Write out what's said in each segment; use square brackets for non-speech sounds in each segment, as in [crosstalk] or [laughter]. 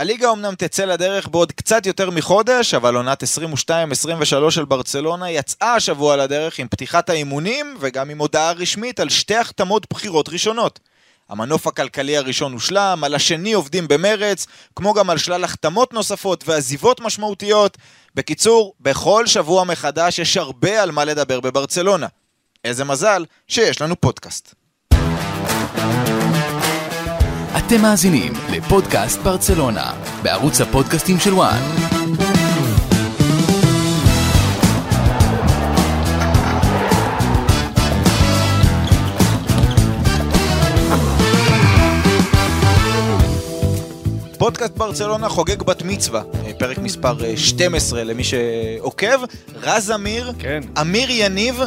הליגה אמנם תצא לדרך בעוד קצת יותר מחודש, אבל עונת 22-23 של ברצלונה יצאה השבוע לדרך עם פתיחת האימונים וגם עם הודעה רשמית על שתי החתמות בחירות ראשונות. המנוף הכלכלי הראשון הושלם, על השני עובדים במרץ, כמו גם על שלל החתמות נוספות ועזיבות משמעותיות. בקיצור, בכל שבוע מחדש יש הרבה על מה לדבר בברצלונה. איזה מזל שיש לנו פודקאסט. אתם מאזינים לפודקאסט ברצלונה, בערוץ הפודקאסטים של וואן. פודקאסט ברצלונה חוגג בת מצווה, אה, פרק מספר 12 למי שעוקב. רז אמיר, כן. אמיר יניב,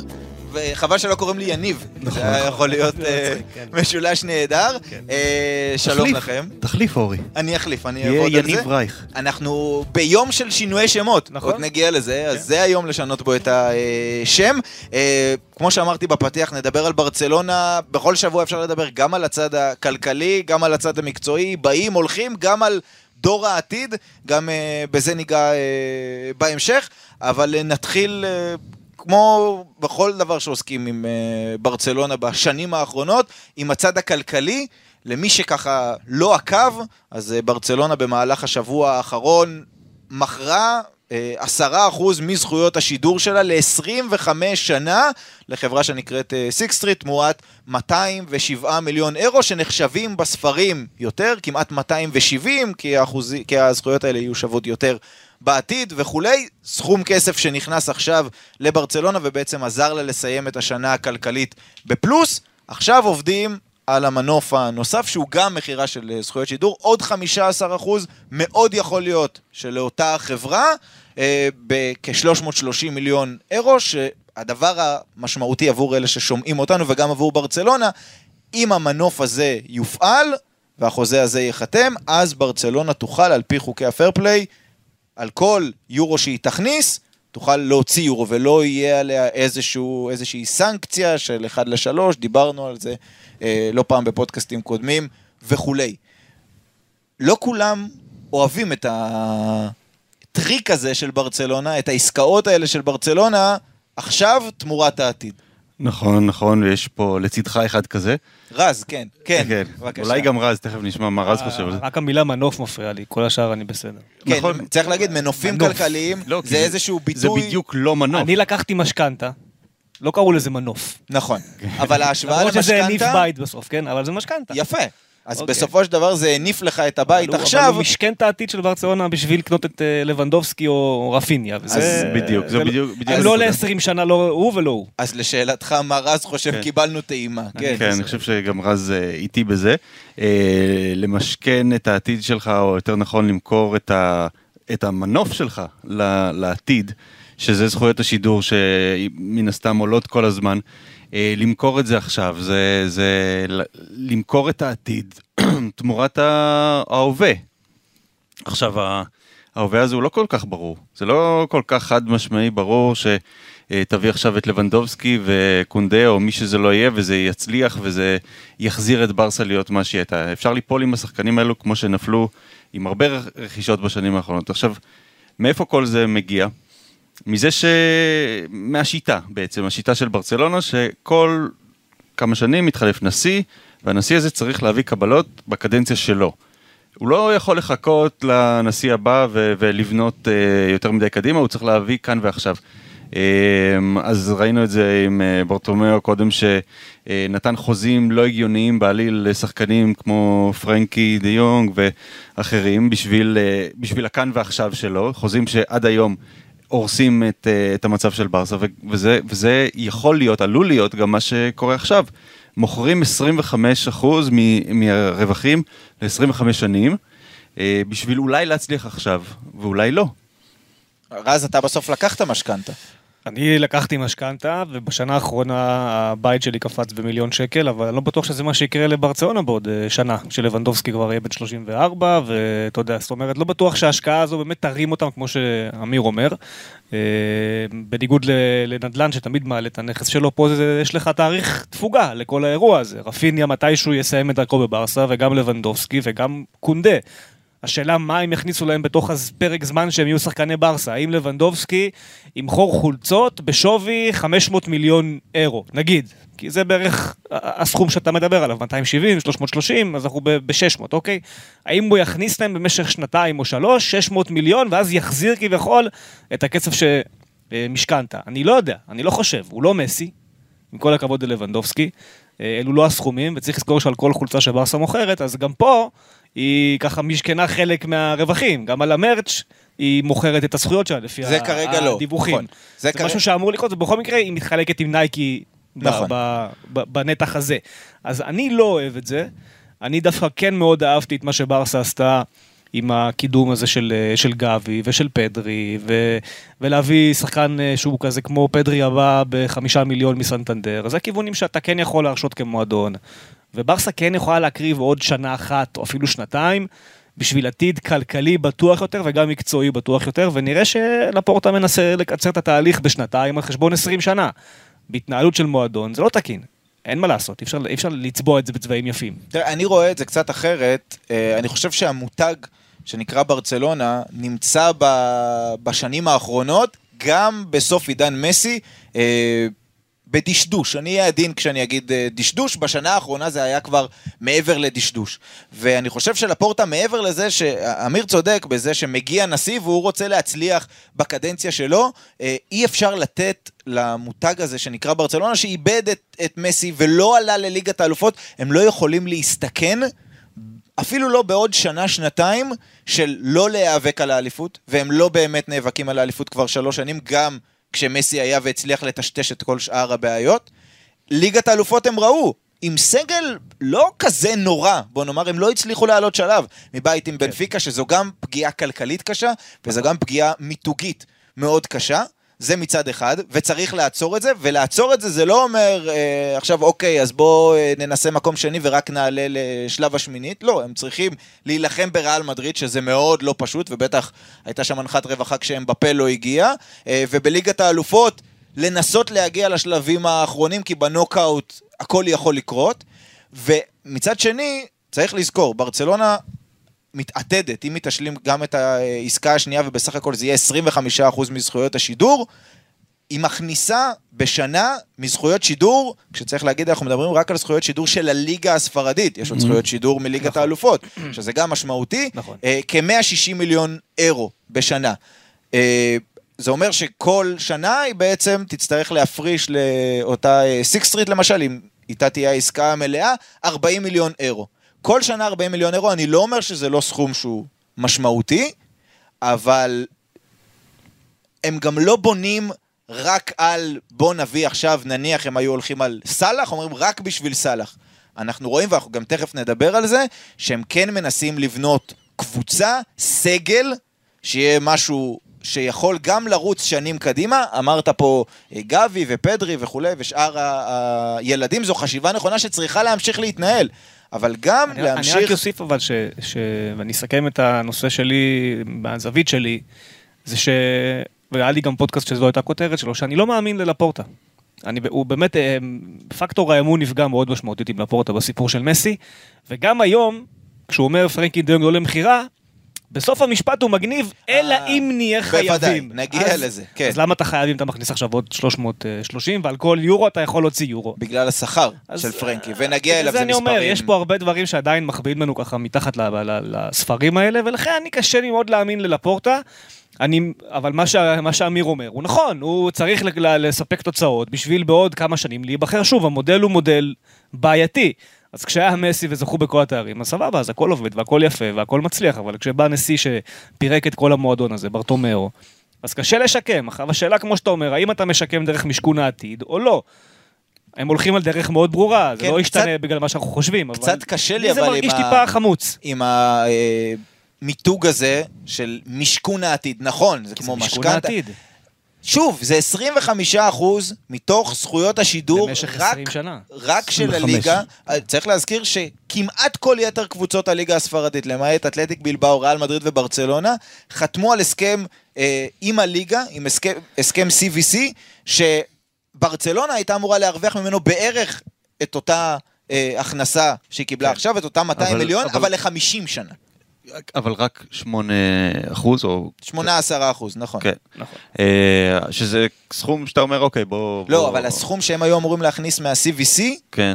וחבל שלא קוראים לי יניב, זה היה יכול להיות אה, כן. משולש נהדר. אה, שלום לכם. תחליף אורי. אני אחליף, אני יהיה אעבוד על זה. יניב רייך. אנחנו ביום של שינויי שמות, נכון. עוד נגיע לזה, כן. אז זה היום לשנות בו את השם. אה, כמו שאמרתי בפתיח, נדבר על ברצלונה, בכל שבוע אפשר לדבר גם על הצד הכלכלי, גם על הצד המקצועי, באים, הולכים, גם על דור העתיד, גם אה, בזה ניגע אה, בהמשך, אבל אה, נתחיל... אה, כמו בכל דבר שעוסקים עם אה, ברצלונה בשנים האחרונות, עם הצד הכלכלי, למי שככה לא עקב, אז אה, ברצלונה במהלך השבוע האחרון מכרה אה, עשרה אחוז מזכויות השידור שלה ל-25 שנה לחברה שנקראת Sixth Street תמורת 207 מיליון אירו שנחשבים בספרים יותר, כמעט 270, כי, האחוזי, כי הזכויות האלה יהיו שוות יותר בעתיד וכולי. סכום כסף שנכנס עכשיו לברצלונה ובעצם עזר לה לסיים את השנה הכלכלית בפלוס. עכשיו עובדים על המנוף הנוסף, שהוא גם מכירה של אה, זכויות שידור, עוד 15 אחוז, מאוד יכול להיות שלאותה חברה, אה, בכ-330 מיליון אירו, שהדבר המשמעותי עבור אלה ששומעים אותנו וגם עבור ברצלונה, אם המנוף הזה יופעל והחוזה הזה ייחתם, אז ברצלונה תוכל על פי חוקי הפייר פליי, על כל יורו שהיא תכניס, תוכל להוציא יורו ולא יהיה עליה איזשהו, איזושהי סנקציה של 1 ל-3, דיברנו על זה אה, לא פעם בפודקאסטים קודמים וכולי. לא כולם אוהבים את הטריק הזה של ברצלונה, את העסקאות האלה של ברצלונה, עכשיו תמורת העתיד. נכון, נכון, ויש פה לצדך אחד כזה. רז, כן, כן, כן. בבקשה. אולי גם רז, תכף נשמע מה רז חושב על זה. רק המילה מנוף מפריעה לי, כל השאר אני בסדר. כן, נכון. צריך להגיד, מנופים מנוף. כלכליים, לא, זה איזשהו זה ביטוי... בדיוק לא מנוף. אני לקחתי משכנתה, לא קראו לזה מנוף. נכון, אבל ההשוואה למרות שזה הניף למשכנתה... בית בסוף, כן? אבל זה משכנתה. יפה. אז אוקיי. בסופו של דבר זה הניף לך את הבית אבל עכשיו, אבל הוא משכן את העתיד של ברצלונה בשביל לקנות את אה, לבנדובסקי או רפיניה. וזה- בדיוק, זה לא- בדיוק- בדיוק הם לא הנקודה. ל-20 שנה, לא הוא ולא הוא. אז לשאלתך מה רז חושב, כן. קיבלנו טעימה. כן, כן, אני חושב שגם רז אה, איתי בזה. אה, למשכן את העתיד שלך, או יותר נכון למכור את, ה, את המנוף שלך ל- לעתיד, שזה זכויות השידור שמן הסתם עולות כל הזמן. אה, למכור את זה עכשיו, זה, זה למכור את העתיד [clears throat] תמורת ההווה. עכשיו, ההווה הזה הוא לא כל כך ברור. זה לא כל כך חד משמעי ברור שתביא עכשיו את לבנדובסקי וקונדה או מי שזה לא יהיה וזה יצליח וזה יחזיר את ברסה להיות מה שהיא הייתה. אפשר ליפול עם השחקנים האלו כמו שנפלו עם הרבה רכישות בשנים האחרונות. עכשיו, מאיפה כל זה מגיע? מזה ש... מהשיטה בעצם, השיטה של ברצלונה, שכל כמה שנים מתחלף נשיא, והנשיא הזה צריך להביא קבלות בקדנציה שלו. הוא לא יכול לחכות לנשיא הבא ו- ולבנות uh, יותר מדי קדימה, הוא צריך להביא כאן ועכשיו. Um, אז ראינו את זה עם uh, ברטומיאו קודם שנתן חוזים לא הגיוניים בעליל לשחקנים כמו פרנקי דה יונג ואחרים בשביל, uh, בשביל הכאן ועכשיו שלו, חוזים שעד היום הורסים את, uh, את המצב של ברסה וזה, וזה יכול להיות, עלול להיות גם מה שקורה עכשיו. מוכרים 25% מ- מהרווחים ל-25 שנים, אה, בשביל אולי להצליח עכשיו, ואולי לא. רז, אתה בסוף לקחת משכנתה. אני לקחתי משכנתה, ובשנה האחרונה הבית שלי קפץ במיליון שקל, אבל אני לא בטוח שזה מה שיקרה לברצלונה בעוד אה, שנה, שלבנדובסקי כבר יהיה בן 34, ואתה יודע, זאת אומרת, לא בטוח שההשקעה הזו באמת תרים אותם, כמו שאמיר אומר. אה, בניגוד לנדל"ן שתמיד מעלה את הנכס שלו, פה זה, יש לך תאריך תפוגה לכל האירוע הזה. רפיניה מתישהו יסיים את דרכו בברסה, וגם לבנדובסקי, וגם קונדה. השאלה מה הם יכניסו להם בתוך פרק זמן שהם יהיו שחקני ברסה. האם לבנדובסקי ימכור חולצות בשווי 500 מיליון אירו, נגיד. כי זה בערך הסכום שאתה מדבר עליו, 270, 330, אז אנחנו ב-600, אוקיי? האם הוא יכניס להם במשך שנתיים או שלוש, 600 מיליון, ואז יחזיר כביכול את הכסף שמשכנת? אני לא יודע, אני לא חושב, הוא לא מסי, עם כל הכבוד ללבנדובסקי. אה, אלו לא הסכומים, וצריך לזכור שעל כל חולצה שברסה מוכרת, אז גם פה היא ככה משכנה חלק מהרווחים. גם על המרץ' היא מוכרת את הזכויות שלה לפי זה כרגע לא, הדיווחים. נכון. זה, זה כרגע- משהו שאמור לקרות, ובכל מקרה היא מתחלקת עם נייקי נכון. ב- ב- בנתח הזה. אז אני לא אוהב את זה. אני דווקא כן מאוד אהבתי את מה שברסה עשתה עם הקידום הזה של, אה, של גבי ושל פדרי, ו, ולהביא שחקן אה, שהוא כזה כמו פדרי הבא בחמישה מיליון מסנטנדר. זה כיוונים שאתה כן יכול להרשות כמועדון. וברסה כן יכולה להקריב עוד שנה אחת או אפילו שנתיים. בשביל עתיד כלכלי בטוח יותר וגם מקצועי בטוח יותר, ונראה שלפורטה מנסה לקצר את התהליך בשנתיים על חשבון 20 שנה. בהתנהלות של מועדון זה לא תקין, אין מה לעשות, אי אפשר, אי אפשר לצבוע את זה בצבעים יפים. תראה, אני רואה את זה קצת אחרת. אה, אני חושב שהמותג שנקרא ברצלונה נמצא ב- בשנים האחרונות, גם בסוף עידן מסי, אה, בדשדוש. אני אהיה עדין כשאני אגיד אה, דשדוש, בשנה האחרונה זה היה כבר מעבר לדשדוש. ואני חושב שלפורטה, מעבר לזה שאמיר צודק בזה שמגיע נשיא והוא רוצה להצליח בקדנציה שלו, אה, אי אפשר לתת למותג הזה שנקרא ברצלונה, שאיבד את, את מסי ולא עלה לליגת האלופות, הם לא יכולים להסתכן אפילו לא בעוד שנה, שנתיים, של לא להיאבק על האליפות, והם לא באמת נאבקים על האליפות כבר שלוש שנים, גם כשמסי היה והצליח לטשטש את כל שאר הבעיות. ליגת האלופות הם ראו, עם סגל לא כזה נורא, בוא נאמר, הם לא הצליחו לעלות שלב מבית עם בנפיקה, שזו גם פגיעה כלכלית קשה, וזו גם פגיעה מיתוגית מאוד קשה. זה מצד אחד, וצריך לעצור את זה, ולעצור את זה זה לא אומר אה, עכשיו אוקיי, אז בואו אה, ננסה מקום שני ורק נעלה לשלב השמינית, לא, הם צריכים להילחם בריאל מדריד, שזה מאוד לא פשוט, ובטח הייתה שם הנחת רווחה כשהם בפה לא הגיע, אה, ובליגת האלופות לנסות להגיע לשלבים האחרונים, כי בנוקאוט הכל יכול לקרות, ומצד שני, צריך לזכור, ברצלונה מתעתדת, אם היא תשלים גם את העסקה השנייה ובסך הכל זה יהיה 25% מזכויות השידור, היא מכניסה בשנה מזכויות שידור, כשצריך להגיד, אנחנו מדברים רק על זכויות שידור של הליגה הספרדית, יש עוד זכויות שידור מליגת האלופות, שזה גם משמעותי, נכון. אה, כ-160 מיליון אירו בשנה. אה, זה אומר שכל שנה היא בעצם תצטרך להפריש לאותה Sixth Street למשל, אם איתה תהיה העסקה המלאה, 40 מיליון אירו. כל שנה 40 מיליון אירו, אני לא אומר שזה לא סכום שהוא משמעותי, אבל הם גם לא בונים רק על בוא נביא עכשיו, נניח הם היו הולכים על סאלח, אומרים רק בשביל סאלח. אנחנו רואים, ואנחנו גם תכף נדבר על זה, שהם כן מנסים לבנות קבוצה, סגל, שיהיה משהו שיכול גם לרוץ שנים קדימה. אמרת פה אה, גבי ופדרי וכולי, ושאר הילדים, זו חשיבה נכונה שצריכה להמשיך להתנהל. אבל גם אני, להמשיך... אני רק אוסיף אבל, ש, ש, ואני אסכם את הנושא שלי, מהזווית שלי, זה ש... והיה לי גם פודקאסט שזו הייתה כותרת שלו, שאני לא מאמין ללפורטה. אני, הוא באמת, אה, פקטור האמון נפגע מאוד משמעותית עם לפורטה בסיפור של מסי, וגם היום, כשהוא אומר פרנקי דיונג לא למכירה, בסוף המשפט הוא מגניב, אלא אה, אם נהיה בוודאי, חייבים. נגיע אז- לזה, כן. אז למה אתה חייב אם אתה מכניס עכשיו עוד 330, ועל כל יורו אתה יכול להוציא יורו. בגלל השכר של פרנקי, אה, ונגיע אליו, בגלל זה אני מספרים. אומר, יש פה הרבה דברים שעדיין מחביאים לנו ככה מתחת לספרים האלה, ולכן אני קשה לי מאוד להאמין ללפורטה. אני, אבל מה, שה, מה שאמיר אומר הוא נכון, הוא צריך לספק תוצאות בשביל בעוד כמה שנים להיבחר שוב, המודל הוא מודל בעייתי. אז כשהיה מסי וזכו בכל התארים, אז סבבה, אז הכל עובד והכל יפה והכל מצליח, אבל כשבא נשיא שפירק את כל המועדון הזה, ברטומאו, אז קשה לשקם. עכשיו השאלה, כמו שאתה אומר, האם אתה משקם דרך משכון העתיד או לא? הם הולכים על דרך מאוד ברורה, זה כן, לא קצת- ישתנה בגלל מה שאנחנו חושבים, אבל... קצת קשה לי, לי זה אבל מרגיש ה- טיפה חמוץ. עם המיתוג הזה של משכון העתיד. נכון, זה כמו זה משכון משכנתה. שוב, זה 25% מתוך זכויות השידור, במשך רק, 20 שנה. רק של 25. הליגה. אה, צריך להזכיר שכמעט כל יתר קבוצות הליגה הספרדית, למעט אתלטיק בלבאו, ריאל מדריד וברצלונה, חתמו על הסכם אה, עם הליגה, עם הסכם, הסכם CVC, שברצלונה הייתה אמורה להרוויח ממנו בערך את אותה אה, הכנסה שהיא קיבלה כן. עכשיו, את אותם 200 אבל- מיליון, אבל- אבל ל-50 שנה. אבל רק 8 אחוז, או... 8-10 אחוז, נכון. כן. נכון. אה, שזה סכום שאתה אומר, אוקיי, בוא... לא, בוא- אבל הסכום שהם היו אמורים להכניס מה-CVC, כן.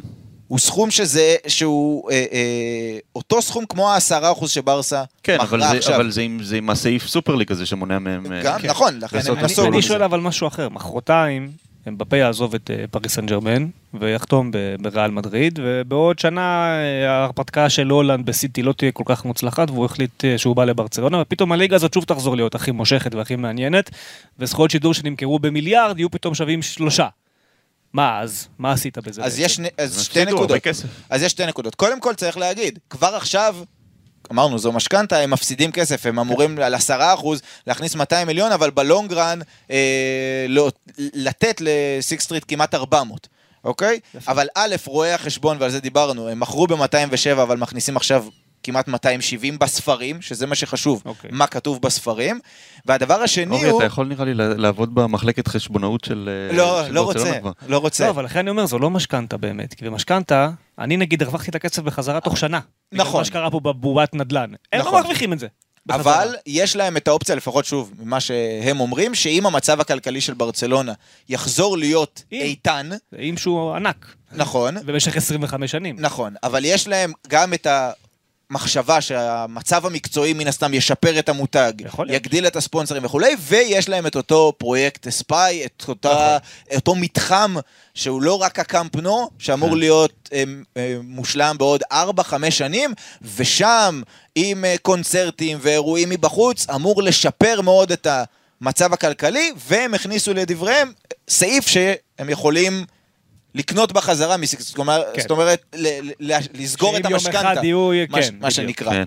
הוא סכום שזה, שהוא אה, אה, אותו סכום כמו ה-10 אחוז שברסה כן, אבל מכרה זה, עכשיו. אבל זה עם, זה עם הסעיף סופרליג הזה שמונע מהם... אה, גם, כן. נכון, לכן הם נסוגו אני מזה. שואל אבל משהו אחר, מחרתיים אמבפה יעזוב את אה, פריס סן ג'רמן ויחתום בריאל מדריד ובעוד שנה אה, ההרפתקה של הולנד בסיטי לא תהיה כל כך מוצלחת והוא החליט אה, שהוא בא לברצלונה ופתאום הליגה הזאת שוב תחזור להיות הכי מושכת והכי מעניינת וזכויות שידור שנמכרו במיליארד יהיו פתאום שווים שלושה. מה אז? מה עשית בזה? אז בעצם? יש אז שתי נקודות. אז יש שתי נקודות. קודם כל צריך להגיד, כבר עכשיו, אמרנו, זו משכנתה, הם מפסידים כסף, הם אמורים על 10% להכניס 200 מיליון, אבל בלונגרן אה, לא, לתת לסיקסטריט כמעט 400, אוקיי? אבל א', רואי החשבון, ועל זה דיברנו, הם מכרו ב-207, אבל מכניסים עכשיו כמעט 270 בספרים, שזה מה שחשוב, אוקיי. מה כתוב בספרים. והדבר השני אורי, הוא... אתה יכול נראה לי לעבוד במחלקת חשבונאות של... אה, לא, של לא רוצה, כבר. לא רוצה. לא, אבל לכן אני אומר, זו לא משכנתה באמת, כי במשכנתה, אני נגיד הרווחתי את הכסף בחזרה תוך שנה. נכון. מה שקרה פה בבועת נדל"ן. הם לא נכון. מרוויחים את זה. בחזרה. אבל יש להם את האופציה, לפחות שוב, ממה שהם אומרים, שאם המצב הכלכלי של ברצלונה יחזור להיות אם. איתן, עם שהוא ענק, נכון, במשך 25 שנים. נכון, אבל יש להם גם את המחשבה שהמצב המקצועי מן הסתם ישפר את המותג. יגדיל את הספונסרים וכולי, ויש להם את אותו פרויקט אספאי, את אותה, נכון. אותו מתחם שהוא לא רק הקאמפ נו, שאמור כן. להיות אה, אה, מושלם בעוד 4-5 שנים, ושם עם אה, קונצרטים ואירועים מבחוץ, אמור לשפר מאוד את המצב הכלכלי, והם הכניסו לדבריהם סעיף שהם יכולים... לקנות בחזרה, אומרת- כן. זאת אומרת, ל- ל- לסגור את שאם יום המשכנתה, אחד יהיו- מה ש- כן, מה. שנקרא. כן,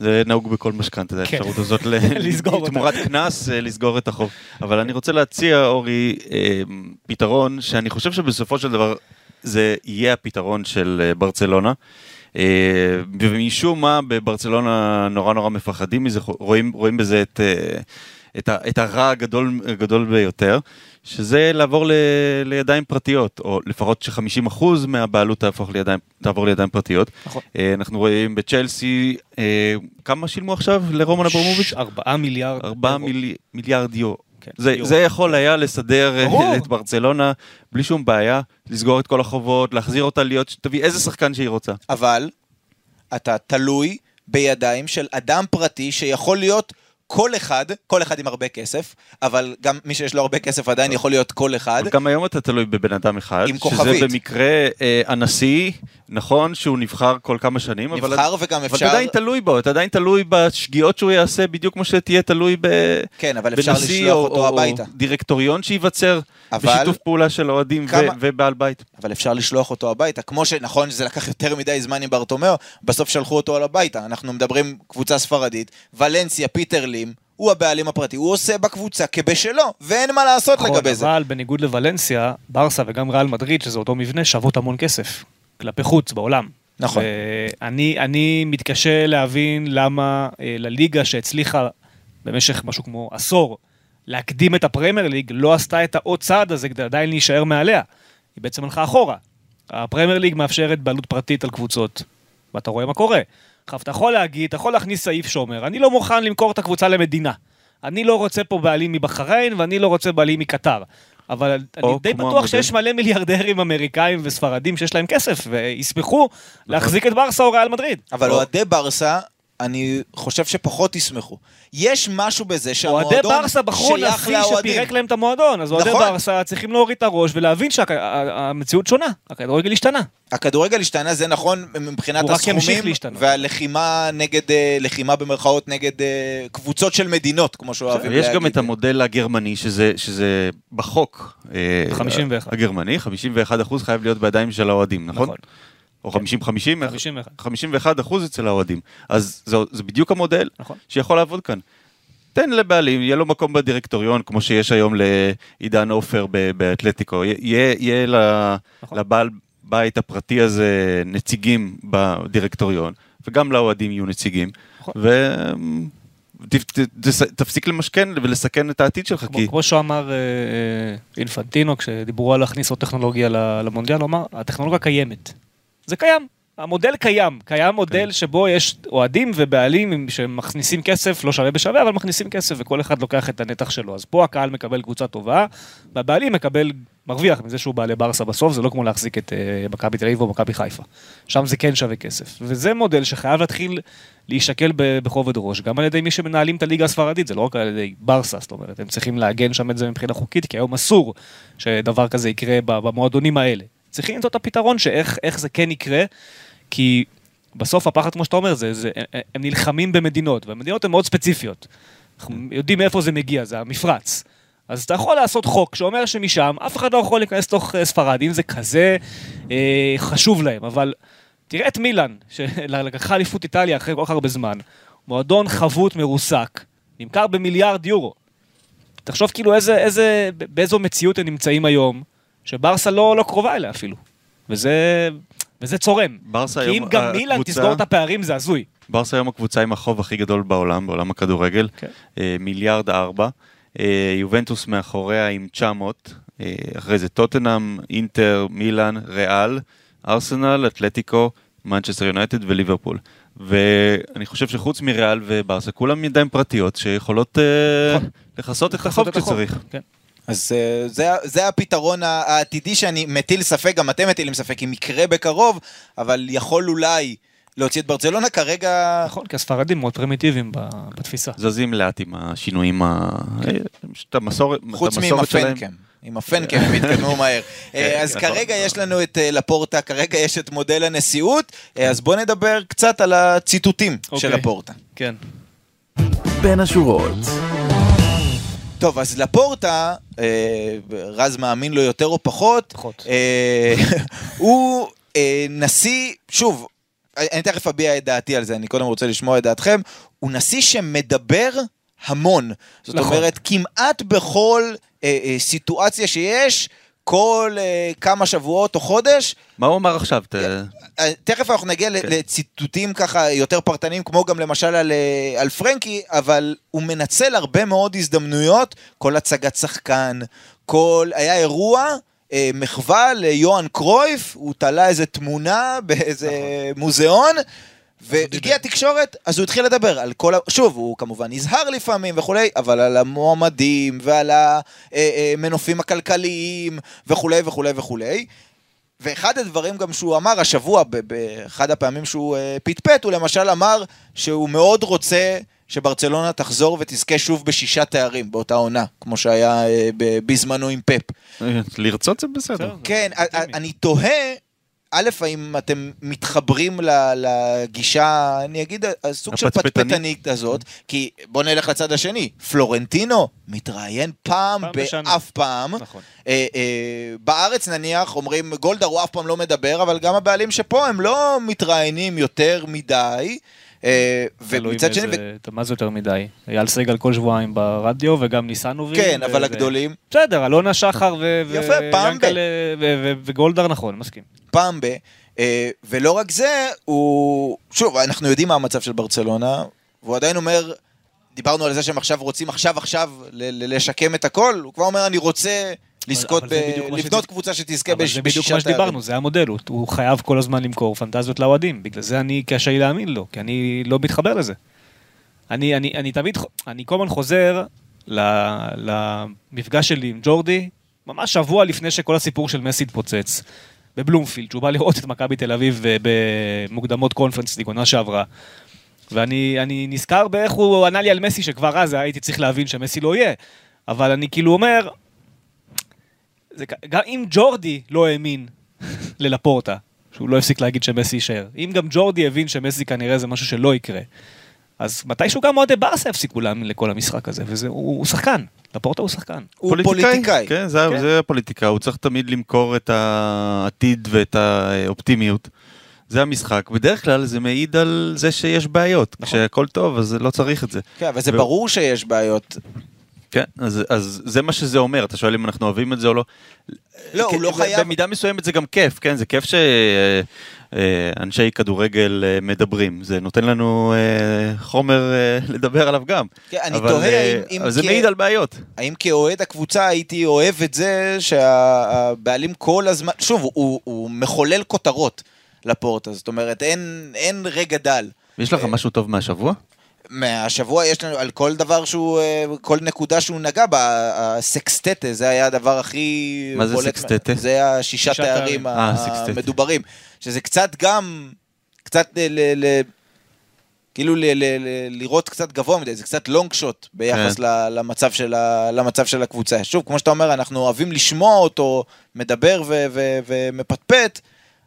זה נהוג בכל משכנתה, כן. האפשרות הזאת ל- [laughs] לסגור. תמורת קנס, אה, לסגור את החוב. אבל אני רוצה להציע, אורי, אה, פתרון שאני חושב שבסופו של דבר זה יהיה הפתרון של אה, ברצלונה. ומשום מה בברצלונה נורא נורא מפחדים מזה, רואים, רואים בזה את, את, את הרע הגדול, הגדול ביותר, שזה לעבור ל, לידיים פרטיות, או לפחות ש-50% מהבעלות תהפוך לידיים, תעבור לידיים פרטיות. נכון. אה, אנחנו רואים בצ'לסי, אה, כמה שילמו עכשיו לרומן אברמוביץ'? ארבעה מיליארד. 4 אירו. מיל... מיליארד יורו. כן, זה, יורו. זה יכול היה לסדר אה, ברור. את ברצלונה בלי שום בעיה, לסגור את כל החובות, להחזיר אותה להיות, תביא איזה שחקן שהיא רוצה. אבל אתה תלוי בידיים של אדם פרטי שיכול להיות כל אחד, כל אחד עם הרבה כסף, אבל גם מי שיש לו הרבה כסף עדיין יכול להיות כל אחד. אבל גם היום אתה תלוי בבן אדם אחד, עם שזה כוכבית. במקרה אה, הנשיא, נכון שהוא נבחר כל כמה שנים, אבל, נבחר וגם אבל אפשר... אתה עדיין תלוי בו, אתה עדיין תלוי בשגיאות שהוא יעשה, בדיוק כמו שתהיה תלוי ב... כן, אבל אפשר בנשיא לשלוח או- אותו או- הביתה. או דירקטוריון שייווצר אבל- בשיתוף פעולה של אוהדים ו- כמה- ובעל בית. אבל אפשר לשלוח אותו הביתה. כמו שנכון שזה לקח יותר מדי זמן עם ברטומיאו, בסוף שלחו אותו על הביתה. אנחנו מדברים קבוצה ספרדית, ולנסיה, פיטר לים, הוא הבעלים הפרטי, הוא עושה בקבוצה כבשלו, ואין מה לעשות נכון, לגבי זה. אבל בניגוד לוולנסיה, ברסה וגם ריאל מדריד, שזה אותו מבנה, שוות המון כסף. כלפי חוץ, בעולם. נכון. ואני אני מתקשה להבין למה אה, לליגה שהצליחה במשך משהו כמו עשור להקדים את הפרמייר ליג, לא עשתה את העוד צעד הזה כדי עדיין להישאר מעליה. היא בעצם הלכה אחורה. הפרמייר ליג מאפשרת בעלות פרטית על קבוצות, ואתה רואה מה קורה. עכשיו, אתה יכול להגיד, אתה יכול להכניס סעיף שאומר, אני לא מוכן למכור את הקבוצה למדינה. אני לא רוצה פה בעלים מבחריין, ואני לא רוצה בעלים מקטר. אבל אני די בטוח המודל. שיש מלא מיליארדרים אמריקאים וספרדים שיש להם כסף, וישמחו להחזיק את ברסה או ריאל מדריד. אבל או- אוהדי ברסה, אני חושב שפחות ישמחו. יש משהו בזה שהמועדון אוהדי ברסה בחרו שייך נשיא לאוהדים. שפירק להם את המועדון, אז אוהדי נכון. ברסה צריכים להוריד את הראש ולהבין שהמציאות שונה, הכדורגל השתנה. הכדורגל השתנה, זה נכון מבחינת הסכומים. והלחימה נגד, אה, לחימה במרכאות נגד אה, קבוצות של מדינות, כמו שאוהבים להגיד. גם את המודל הגרמני, שזה, שזה בחוק. אה, 51. הגרמני, 51% חייב להיות בידיים של האוהדים, נכון? נכון. או 50-50? 51. 51% אצל האוהדים. אז זה, זה בדיוק המודל נכון. שיכול לעבוד כאן. תן לבעלים, יהיה לו מקום בדירקטוריון, כמו שיש היום לעידן עופר באתלטיקו. יהיה, יהיה נכון. לבעל בית הפרטי הזה נציגים בדירקטוריון, וגם לאוהדים יהיו נציגים. נכון. ותפסיק למשכן ולסכן את העתיד שלך, כמו, כי... כמו שאמר אה, אה, אינפנטינו, כשדיברו על להכניס עוד טכנולוגיה למונדיאל, הוא אמר, הטכנולוגיה קיימת. זה קיים. המודל קיים, קיים מודל כן. שבו יש אוהדים ובעלים שמכניסים כסף, לא שווה בשווה, אבל מכניסים כסף וכל אחד לוקח את הנתח שלו. אז פה הקהל מקבל קבוצה טובה, והבעלים מקבל, מרוויח מזה שהוא בעלי ברסה בסוף, זה לא כמו להחזיק את אה, מכבי תל אביב או מכבי חיפה. שם זה כן שווה כסף. וזה מודל שחייב להתחיל להישקל בכובד ראש, גם על ידי מי שמנהלים את הליגה הספרדית, זה לא רק על ידי ברסה, זאת אומרת, הם צריכים לעגן שם את זה מבחינה חוקית, כי היום אסור שדבר כזה יקרה במועדונים האלה. צריכים למצוא את הפתרון שאיך איך זה כן יקרה, כי בסוף הפחד, כמו שאתה אומר, זה, זה, הם- הם נלחמים במדינות, והמדינות הן מאוד ספציפיות. אנחנו יודעים מאיפה זה מגיע, זה המפרץ. אז אתה יכול לעשות חוק שאומר שמשם אף אחד לא יכול להיכנס לתוך אה, ספרד, אם זה כזה אה, חשוב להם, אבל תראה את מילאן, שלקחה [laughs] אליפות איטליה אחרי כל כך הרבה זמן, מועדון חבוט מרוסק, נמכר במיליארד יורו. תחשוב כאילו איזה, איזה, באיזו מציאות הם נמצאים היום, שברסה לא, לא קרובה אליה אפילו. וזה, וזה צורם. ברסה כי אם היום, גם מילאן הקבוצה- תסגור את הפערים זה הזוי. ברסה היום הקבוצה עם החוב הכי גדול בעולם, בעולם הכדורגל, כן. אה, מיליארד ארבע. אה, יובנטוס מאחוריה עם 900, אה, אחרי זה טוטנאם, אינטר, מילאן, ריאל, ארסנל, אתלטיקו, מנצ'סטר יונייטד וליברפול. ואני חושב שחוץ מריאל וברסה, כולם ידיים פרטיות שיכולות אה, נכון. לכסות את החוב. כשצריך. כן. אז אה, זה, זה הפתרון העתידי שאני מטיל ספק, גם אתם מטילים ספק אם יקרה בקרוב, אבל יכול אולי להוציא את ברצלונה כרגע... נכון, כי הספרדים מאוד פרימיטיביים ב- בתפיסה. זזים לאט עם השינויים, ה- אה, את המסורת את חוץ מעם שלהם. הפנקם. עם הפנקם הם התקדמו מהר. [laughs] אה, אז נכון. כרגע יש לנו את אה, לפורטה, כרגע יש את מודל הנשיאות, אז בואו נדבר קצת על הציטוטים של אוקיי. לפורטה. כן. בין השורות. טוב, אז לפורטה, אה, רז מאמין לו יותר או פחות, פחות. אה, [laughs] הוא אה, נשיא, שוב, אני תכף אביע את דעתי על זה, אני קודם רוצה לשמוע את דעתכם, הוא נשיא שמדבר המון. זאת נכון. אומרת, כמעט בכל אה, אה, סיטואציה שיש, כל אה, כמה שבועות או חודש, מה הוא אמר עכשיו? ת- אה, תכף אנחנו נגיע כן. כן. לציטוטים ככה יותר פרטניים, כמו גם למשל על, אה, על פרנקי, אבל הוא מנצל הרבה מאוד הזדמנויות, כל הצגת שחקן, כל... היה אירוע, אה, מחווה ליוהאן קרויף, הוא תלה איזה תמונה באיזה נכון. מוזיאון. והגיעה תקשורת, אז הוא התחיל לדבר על כל ה... שוב, הוא כמובן נזהר לפעמים וכולי, אבל על המועמדים ועל המנופים הכלכליים וכולי וכולי וכולי. ואחד הדברים גם שהוא אמר השבוע, באחד הפעמים שהוא אה, פטפט, הוא למשל אמר שהוא מאוד רוצה שברצלונה תחזור ותזכה שוב בשישה תארים באותה עונה, כמו שהיה אה, בזמנו עם פפ. לרצות זה בסדר. כן. אני תוהה, א', האם אתם מתחברים ל- לגישה, אני אגיד, הסוג של. פטפטנית הזאת, כי בוא נלך לצד השני, פלורנטינו מתראיין פעם. באף פעם. נכון. אה, אה, בארץ נניח אומרים גולדהר הוא אף פעם לא מדבר, אבל גם הבעלים שפה הם לא מתראיינים יותר מדי. אה, ומצד שני, מה זה יותר מדי? אייל סגל כל שבועיים ברדיו, וגם ניסנוביץ'. כן, אבל הגדולים, בסדר, אלונה שחר וגולדהר, נכון, מסכים. פעם ב... אה, ולא רק זה, הוא... שוב, אנחנו יודעים מה המצב של ברצלונה, והוא עדיין אומר, דיברנו על זה שהם עכשיו רוצים עכשיו עכשיו לשקם את הכל, הוא כבר אומר, אני רוצה לזכות, אבל ב... לבנות קבוצה שתזכה אבל בש... זה בדיוק בשישה מה תארים. שדיברנו, זה המודל, הוא- חייב כל הזמן למכור פנטזיות לאוהדים, בגלל זה אני קשה לי להאמין לו, כי אני לא מתחבר לזה. אני, אני, אני תמיד, אני כל הזמן חוזר למפגש שלי עם ג'ורדי, ממש שבוע לפני שכל הסיפור של מסי התפוצץ, בבלומפילד, שהוא בא לראות את מכבי תל אביב אה, במוקדמות קונפרנס ליג עונה שעברה. ואני אני נזכר באיך הוא ענה לי על מסי, שכבר אז הייתי צריך להבין שמסי לא יהיה. אבל אני כאילו אומר, זה, גם אם ג'ורדי לא האמין ללפורטה, שהוא לא הפסיק להגיד שמסי יישאר, אם גם ג'ורדי הבין שמסי כנראה זה משהו שלא יקרה, אז מתישהו גם אוהדי ברסה יפסיקו להאמין לכל המשחק הזה, וזה, הוא, הוא שחקן, לפורטה הוא שחקן. הוא פוליטיקאי. כן, זה, כן. זה הפוליטיקה, הוא צריך תמיד למכור את העתיד ואת האופטימיות. זה המשחק, בדרך כלל זה מעיד על זה שיש בעיות. נכון. כשהכל טוב, אז לא צריך את זה. כן, אבל זה ו- ברור שיש בעיות. כן, אז, אז זה מה שזה אומר, אתה שואל אם אנחנו אוהבים את זה או לא. לא, הוא כן, לא ב- חייב... במידה מסוימת זה גם כיף, כן? זה כיף שאנשי כדורגל אה, מדברים, זה נותן לנו אה, חומר אה, [laughs] לדבר עליו גם. כן, אני אבל, תוהה אה, אם- אם אבל זה כ- מעיד על בעיות. האם כאוהד הקבוצה הייתי אוהב את זה שהבעלים כל הזמן, שוב, הוא, הוא מחולל כותרות. לפורטה, זאת אומרת, אין, אין רגע דל. יש לך אה, משהו טוב מהשבוע? מהשבוע יש לנו, על כל דבר שהוא, אה, כל נקודה שהוא נגע בה, הסקסטטה, זה היה הדבר הכי... מה זה. סקסטטה? זה השישה שישה תארים. אה. המדוברים. שזה קצת גם, קצת ל... כאילו ל, ל, ל, לראות קצת גבוה מדי, זה קצת לונג שוט ביחס כן. למצב, של ה, למצב של הקבוצה. שוב, כמו שאתה אומר, אנחנו אוהבים לשמוע אותו מדבר ו, ו, ומפטפט,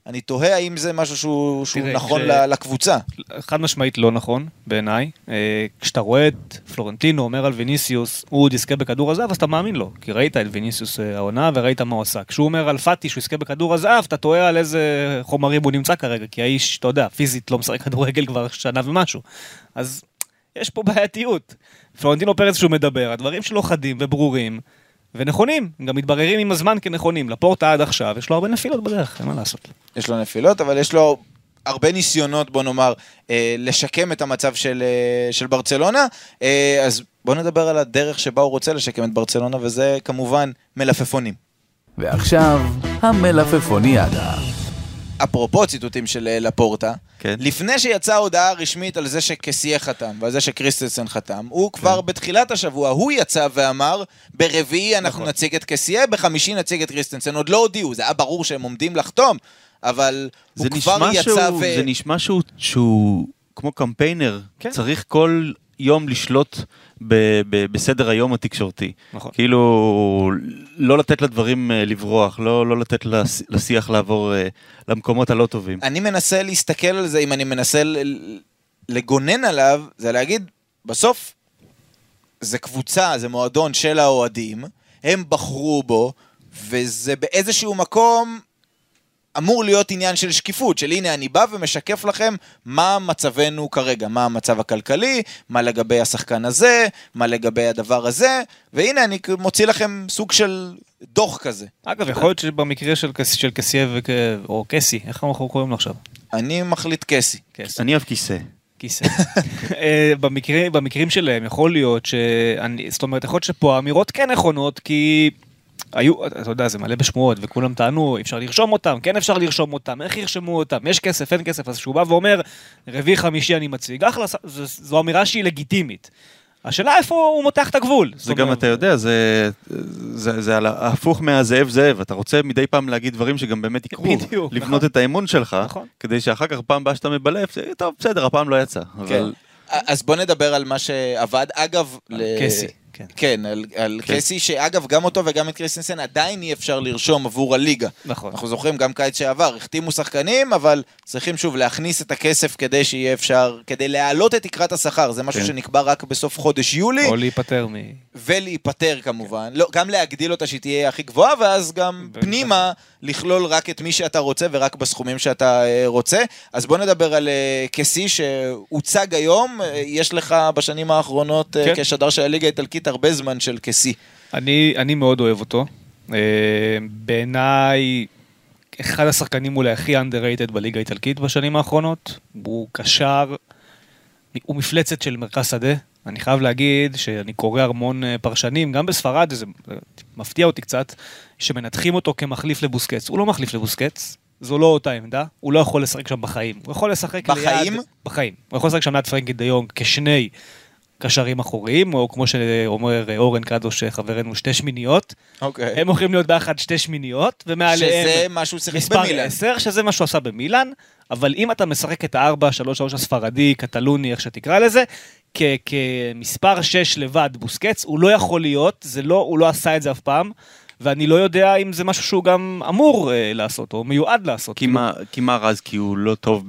אני תוהה האם זה משהו שהוא, שהוא תראה, נכון ל- לקבוצה. חד משמעית לא נכון, בעיניי. אה, כשאתה רואה את פלורנטינו אומר על ויניסיוס, הוא עוד יזכה בכדור הזהב, אז אתה מאמין לו. כי ראית את ויניסיוס אה, העונה וראית מה הוא עשה. כשהוא אומר על פאטי שהוא יזכה בכדור הזהב, אתה תוהה על איזה חומרים הוא נמצא כרגע, כי האיש, אתה יודע, פיזית לא משחק כדורגל כבר שנה ומשהו. אז יש פה בעייתיות. פלורנטינו פרץ שהוא מדבר, הדברים שלו חדים וברורים. ונכונים, גם מתבררים עם הזמן כנכונים. לפורטה עד עכשיו, יש לו הרבה נפילות בדרך, אין מה לעשות. יש לו נפילות, אבל יש לו הרבה ניסיונות, בוא נאמר, אה, לשקם את המצב של, אה, של ברצלונה. אה, אז בוא נדבר על הדרך שבה הוא רוצה לשקם את ברצלונה, וזה כמובן מלפפונים. ועכשיו, המלפפוניאדה. אפרופו ציטוטים של אה, לפורטה, כן. לפני שיצאה הודעה רשמית על זה שקסיה חתם ועל זה שקריסטנסן חתם, הוא כבר כן. בתחילת השבוע, הוא יצא ואמר, ברביעי אנחנו נכון. נציג את קסיה, בחמישי נציג את קריסטנסן. עוד לא הודיעו, זה היה ברור שהם עומדים לחתום, אבל הוא כבר יצא שהוא, ו... זה נשמע שהוא, שהוא כמו קמפיינר, כן. צריך כל יום לשלוט ב, ב, בסדר היום התקשורתי. נכון. כאילו, לא לתת לדברים אה, לברוח, לא, לא לתת לש- לשיח לעבור אה, למקומות הלא טובים. אני מנסה להסתכל על זה, אם אני מנסה לגונן עליו, זה להגיד, בסוף זה קבוצה, זה מועדון של האוהדים, הם בחרו בו, וזה באיזשהו מקום אמור להיות עניין של שקיפות, של הנה אני בא ומשקף לכם מה מצבנו כרגע, מה המצב הכלכלי, מה לגבי השחקן הזה, מה לגבי הדבר הזה, והנה אני מוציא לכם סוג של דוח כזה. אגב, יכול להיות שבמקרה של קס- של קסיה וכ... או קסי, איך אנחנו קוראים לו עכשיו? אני מחליט קסי. קסי. אני אוהב כיסא. כיסא. אה, במקרה- במקרים שלהם יכול להיות שאני, זאת אומרת, יכול להיות שפה האמירות כן נכונות, כי היו, אתה יודע, זה מלא בשמועות, וכולם טענו, אפשר לרשום אותם, כן אפשר לרשום אותם, איך ירשמו אותם, יש כסף, אין כסף, אז כשהוא בא ואומר, רביעי חמישי אני מציג, אחלה, זו- זו אמירה שהיא לגיטימית. השאלה איפה הוא מותח את הגבול. זה גם, אומרת, אתה יודע, זה, זה, זה על ההפוך מהזאב זאב, אתה רוצה מדי פעם להגיד דברים שגם באמת יקרו, בדיוק, לבנות נכון. את האמון שלך, נכון. כדי שאחר כך פעם הבאה שאתה מבלף, זה, טוב, בסדר, הפעם לא יצא. כן. אבל אז בוא נדבר על מה שעבד. אגב, ל- קסי, כן. כן, על, על כן. קסי, שאגב, גם אותו וגם את קריסטנסן עדיין אי אפשר לרשום עבור הליגה. נכון. אנחנו זוכרים, גם קיץ שעבר, החתימו שחקנים, אבל צריכים שוב להכניס את הכסף כדי שיהיה אפשר, כדי להעלות את תקרת השכר. זה משהו כן. שנקבע רק בסוף חודש יולי, או להיפטר מ... ולהיפטר כמובן. לא, גם להגדיל אותה שהיא תהיה הכי גבוהה, ואז גם ו- פנימה לכלול רק את מי שאתה רוצה ורק בסכומים שאתה אה, רוצה. אז בוא נדבר על אה, קסי שהוצג היום. אה, יש לך בשנים האחרונות, כן. כשדר של הליגה האיטלקית, הרבה זמן של קסי. אני, אני מאוד אוהב אותו. אה, בעיניי, אחד השחקנים אולי הכי underrated בליגה האיטלקית בשנים האחרונות. הוא קשר, הוא מפלצת של מרכז שדה. אני חייב להגיד שאני קורא המון אה, פרשנים, גם בספרד, זה מפתיע אותי קצת, שמנתחים אותו כמחליף לבוסקץ. הוא לא מחליף לבוסקץ, זו לא אותה עמדה, הוא לא יכול לשחק שם בחיים. הוא יכול לשחק בחיים? ליד... בחיים. הוא יכול לשחק שם ליד פרנקי דה יונג כשני קשרים אחוריים, או כמו שאומר אורן קדוש חברנו, שתי שמיניות. אוקיי. הם הולכים להיות ביחד שתי שמיניות, ומעליהם שזה מה שהוא שיחק מספר במילאן. 10, שזה מה שהוא עשה במילאן, אבל אם אתה משחק את ה-4, 3, 3 הספרדי, קטלוני, איך שתקרא לזה, כ- כמספר 6 לבד, בוסקץ, הוא לא יכול להיות, זה לא, הוא לא עשה את זה אף פעם, ואני לא יודע אם זה משהו שהוא גם אמור אה, לעשות, או מיועד לעשות. כי מה, כי מה רז? כי הוא לא טוב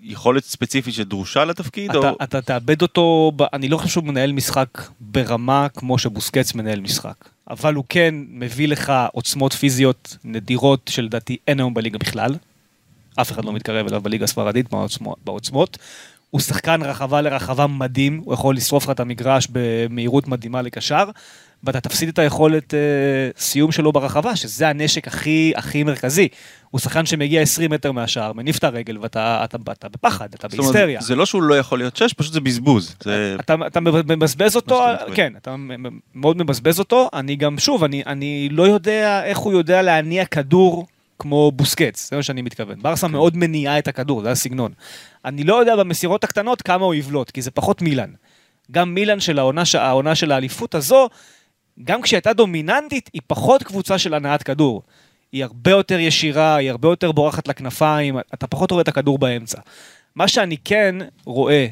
ביכולת ספציפית שדרושה לתפקיד? אתה, או... אתה תאבד אותו, ב... אני לא חושב שהוא מנהל משחק ברמה כמו שבוסקץ מנהל משחק. אבל הוא כן מביא לך עוצמות פיזיות נדירות שלדעתי אין היום בליגה בכלל. אף אחד לא מתקרב אליו בליגה הספרדית בעוצמות. בעוצמות. הוא שחקן רחבה לרחבה מדהים, הוא יכול לשרוף לך את המגרש במהירות מדהימה לקשר, ואתה תפסיד את היכולת אה, סיום שלו ברחבה, שזה הנשק הכי הכי מרכזי. הוא שחקן שמגיע 20 מטר מהשער, מניף את הרגל, ואתה אתה, אתה בפחד, אתה זאת אומרת, בהיסטריה. זה לא שהוא לא יכול להיות שש, פשוט זה בזבוז. זה... אתה, אתה מבזבז אותו. כן, אתה מאוד מבזבז אותו. אני גם, שוב, אני, אני לא יודע איך הוא יודע להניע כדור כמו בוסקץ, זה מה שאני מתכוון. ברסה מאוד מניעה את הכדור, זה הסגנון. אני לא יודע במסירות הקטנות כמה הוא יבלוט, כי זה פחות מילאן. גם מילאן של העונה, העונה של האליפות הזו, גם כשהייתה דומיננטית, היא פחות קבוצה של הנעת כדור. היא הרבה יותר ישירה, היא הרבה יותר בורחת לכנפיים, אתה פחות רואה את הכדור באמצע. מה שאני כן רואה,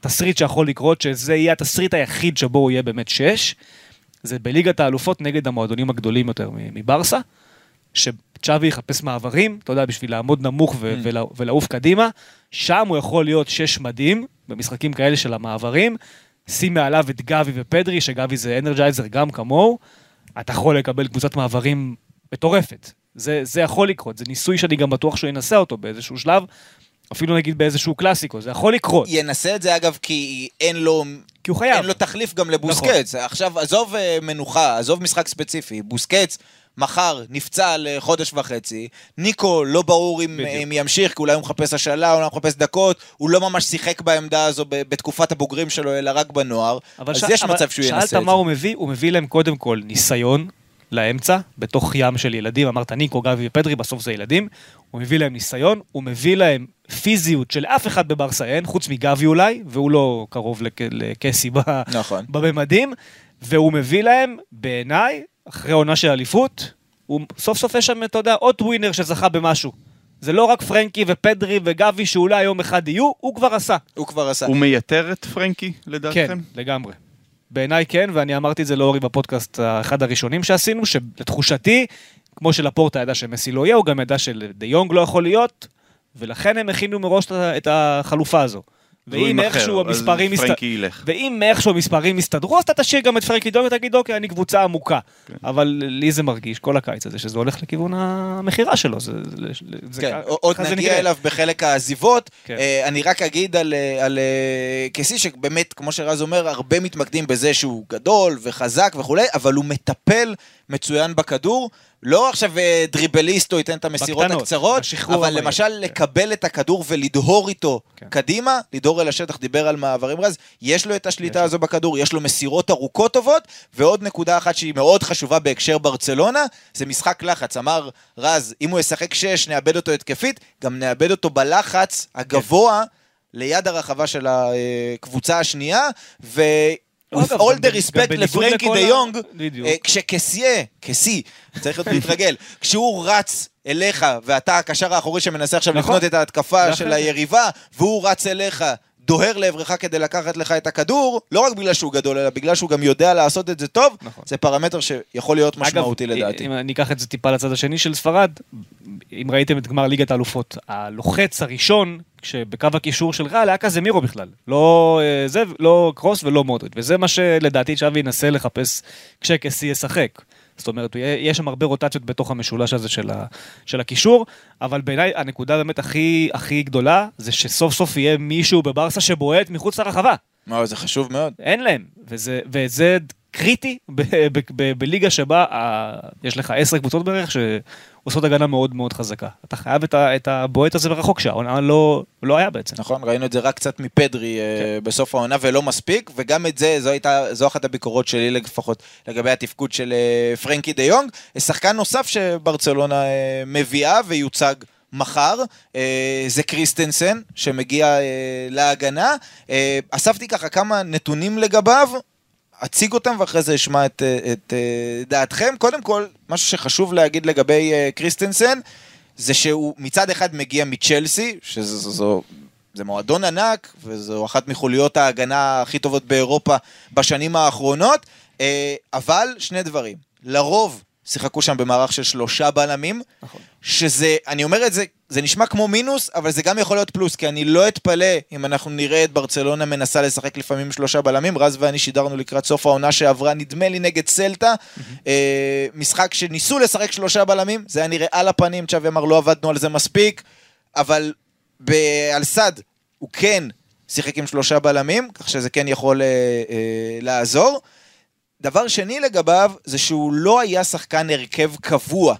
תסריט שיכול לקרות, שזה יהיה התסריט היחיד שבו הוא יהיה באמת שש, זה בליגת האלופות נגד המועדונים הגדולים יותר מברסה, שצ'אבי יחפש מעברים, אתה יודע, בשביל לעמוד נמוך ו- Mm. ולעוף קדימה, שם הוא יכול להיות שש מדהים, במשחקים כאלה של המעברים, שים מעליו את גבי ופדרי, שגבי זה אנרג'ייזר גם כמוהו, אתה יכול לקבל קבוצת מעברים מטורפת. זה, זה יכול לקרות, זה ניסוי שאני גם בטוח שהוא ינסה אותו באיזשהו שלב, אפילו נגיד באיזשהו קלאסיקו, זה יכול לקרות. ינסה את זה אגב כי אין לו... כי הוא חייב. אין לו תחליף גם לבוסקץ. עכשיו, עזוב אה, מנוחה, עזוב משחק ספציפי. בוסקץ מחר נפצע לחודש וחצי, ניקו לא ברור אם, בדיוק. אם ימשיך, כי אולי הוא מחפש השאלה, אולי הוא מחפש דקות, הוא לא ממש שיחק בעמדה הזו בתקופת הבוגרים שלו, אלא רק בנוער. אז ש- יש אבל מצב שהוא ינסה את שאלת זה. מה הוא מביא? הוא מביא להם קודם כל ניסיון לאמצע, בתוך ים של ילדים, אמרת ניקו, גבי ופדרי, בסוף זה ילדים. הוא מביא להם ניסיון, הוא מביא להם פיזיות שלאף אחד בברסה אין, חוץ מגבי אולי, והוא לא קרוב לק- לקסי ב- נכון. בממדים, והוא מביא להם, בעיניי, אחרי עונה של אליפות, הוא סוף סוף יש שם, אתה יודע, עוד ווינר שזכה במשהו. זה לא רק פרנקי ופדרי וגבי שאולי יום אחד יהיו, הוא כבר עשה. הוא כבר עשה. הוא מייתר את פרנקי, כן, לדעתכם? לגמרי. בעיניי כן, ואני אמרתי את זה לאורי בפודקאסט האחד הראשונים שעשינו, שלתחושתי, כמו שלפורטה ידע שמסי לא יהיה, הוא גם ידע שדה יונג לא יכול להיות, ולכן הם הכינו מראש את החלופה הזו. ואם איכשהו אז המספרים פרנקי ילך. ואם איכשהו המספרים יסתדרו, אז אתה תשאיר גם את פרנקי דונג ותגיד, אוקיי, אני קבוצה עמוקה. אבל לי זה מרגיש, כל הקיץ הזה, שזה הולך לכיוון המכירה שלו. זה, זה, כן, עוד נגיע. אליו בחלק העזיבות. כן. אה, אני רק אגיד על, אה, על אה, קסי, שבאמת, כמו שרז אומר, הרבה מתמקדים בזה שהוא גדול וחזק וכולי, אבל הוא מטפל מצוין בכדור. לא עכשיו אה, דריבליסט או ייתן את המסירות בקטנות, הקצרות, אבל המהיר. למשל לקבל את הכדור ולדהור איתו כן. קדימה, לדהור אל השטח, דיבר על מעברים רז, יש לו את השליטה. הזו בכדור, יש לו מסירות ארוכות טובות, ועוד נקודה אחת שהיא מאוד חשובה בהקשר ברצלונה, זה משחק לחץ. אמר רז, אם הוא ישחק שש, נאבד אותו התקפית, גם נאבד אותו בלחץ הגבוה ליד הרחבה של הקבוצה השנייה, ו... with all the respect לפרנקי דה יונג. אה, כשקסיה, קסי, צריך להיות להתרגל, [laughs] כשהוא רץ אליך, ואתה הקשר האחורי שמנסה עכשיו נכון. לבנות את ההתקפה של. היריבה, והוא רץ אליך, דוהר לעברך כדי לקחת לך את הכדור, לא רק בגלל שהוא גדול, אלא בגלל שהוא גם יודע לעשות את זה טוב, נכון. זה פרמטר שיכול להיות משמעותי אגב, לדעתי. אם אני אקח את זה טיפה לצד השני של ספרד, אם ראיתם את גמר ליגת האלופות, הלוחץ הראשון, שבקו הקישור של ריאל היה כזה מירו בכלל. לא אה, זה, לא קרוס ולא מודריץ', וזה מה שלדעתי שווי ינסה לחפש כשקסי ישחק. זאת אומרת, יש שם הרבה רוטציות בתוך המשולש הזה של, ה, של הקישור, אבל בעיניי הנקודה באמת הכי, הכי גדולה, זה שסוף סוף יהיה מישהו בברסה שבועט מחוץ לרחבה. מה, זה חשוב מאוד. אין להם, וזה, וזה קריטי בליגה שבה ה, יש לך עשר קבוצות בערך שעושות הגנה מאוד מאוד חזקה. אתה חייב את, את הבועט הזה ברחוק שהעונה לא, לא היה בעצם. נכון, ראינו את זה רק קצת מפדרי אה, בסוף העונה ולא מספיק, וגם את זה, זו הייתה, זו אחת הביקורות שלי לפחות לגבי התפקוד של אה, פרנקי דה יונג. שחקן נוסף שברצלונה אה, מביאה ויוצג מחר, אה, זה קריסטנסן, שמגיע אה, להגנה. אה, אספתי ככה כמה נתונים לגביו. אציג אותם ואחרי זה אשמע את, אה, את אה, דעתכם. קודם כל, משהו שחשוב להגיד לגבי אה, קריסטנסן, זה שהוא מצד אחד מגיע מצ'לסי, שזו זה מועדון ענק, וזו אחת מחוליות ההגנה הכי טובות באירופה בשנים האחרונות, אבל שני דברים. לרוב שיחקו שם במערך של שלושה בלמים, נכון. שזה, אני אומר את זה, זה נשמע כמו מינוס, אבל זה גם יכול להיות פלוס, כי אני לא אתפלא אם אנחנו נראה את ברצלונה מנסה לשחק לפעמים שלושה בלמים. רז ואני שידרנו לקראת סוף העונה שעברה, נדמה לי נגד סלטה, אה, משחק שניסו לשחק שלושה בלמים, זה היה נראה על הפנים, צ'אבי אמר לא עבדנו על זה מספיק, אבל באלסד הוא כן שיחק עם שלושה בלמים, כך שזה כן יכול אה, אה, לעזור. דבר שני לגביו, זה שהוא לא היה שחקן הרכב קבוע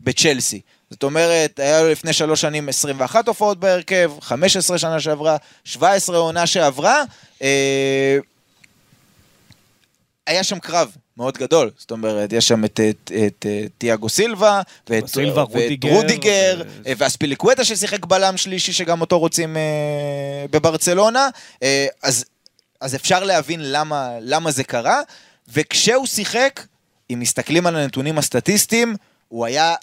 בצ'לסי. זאת אומרת, היה לו לפני שלוש שנים 21 הופעות בהרכב, 15 שנה שעברה, 17 עונה שעברה. אה, היה שם קרב מאוד גדול, זאת אומרת, יש שם את, את, את, את תיאגו סילבה, ואת, סילבה, ואת רודיגר, רודיגר, ו- ואספיליקווטה ששיחק בלם שלישי, שגם אותו רוצים אה, בברצלונה, אה, אז, אז אפשר להבין למה, למה זה קרה, וכשהוא שיחק, אם מסתכלים על הנתונים הסטטיסטיים, הוא היה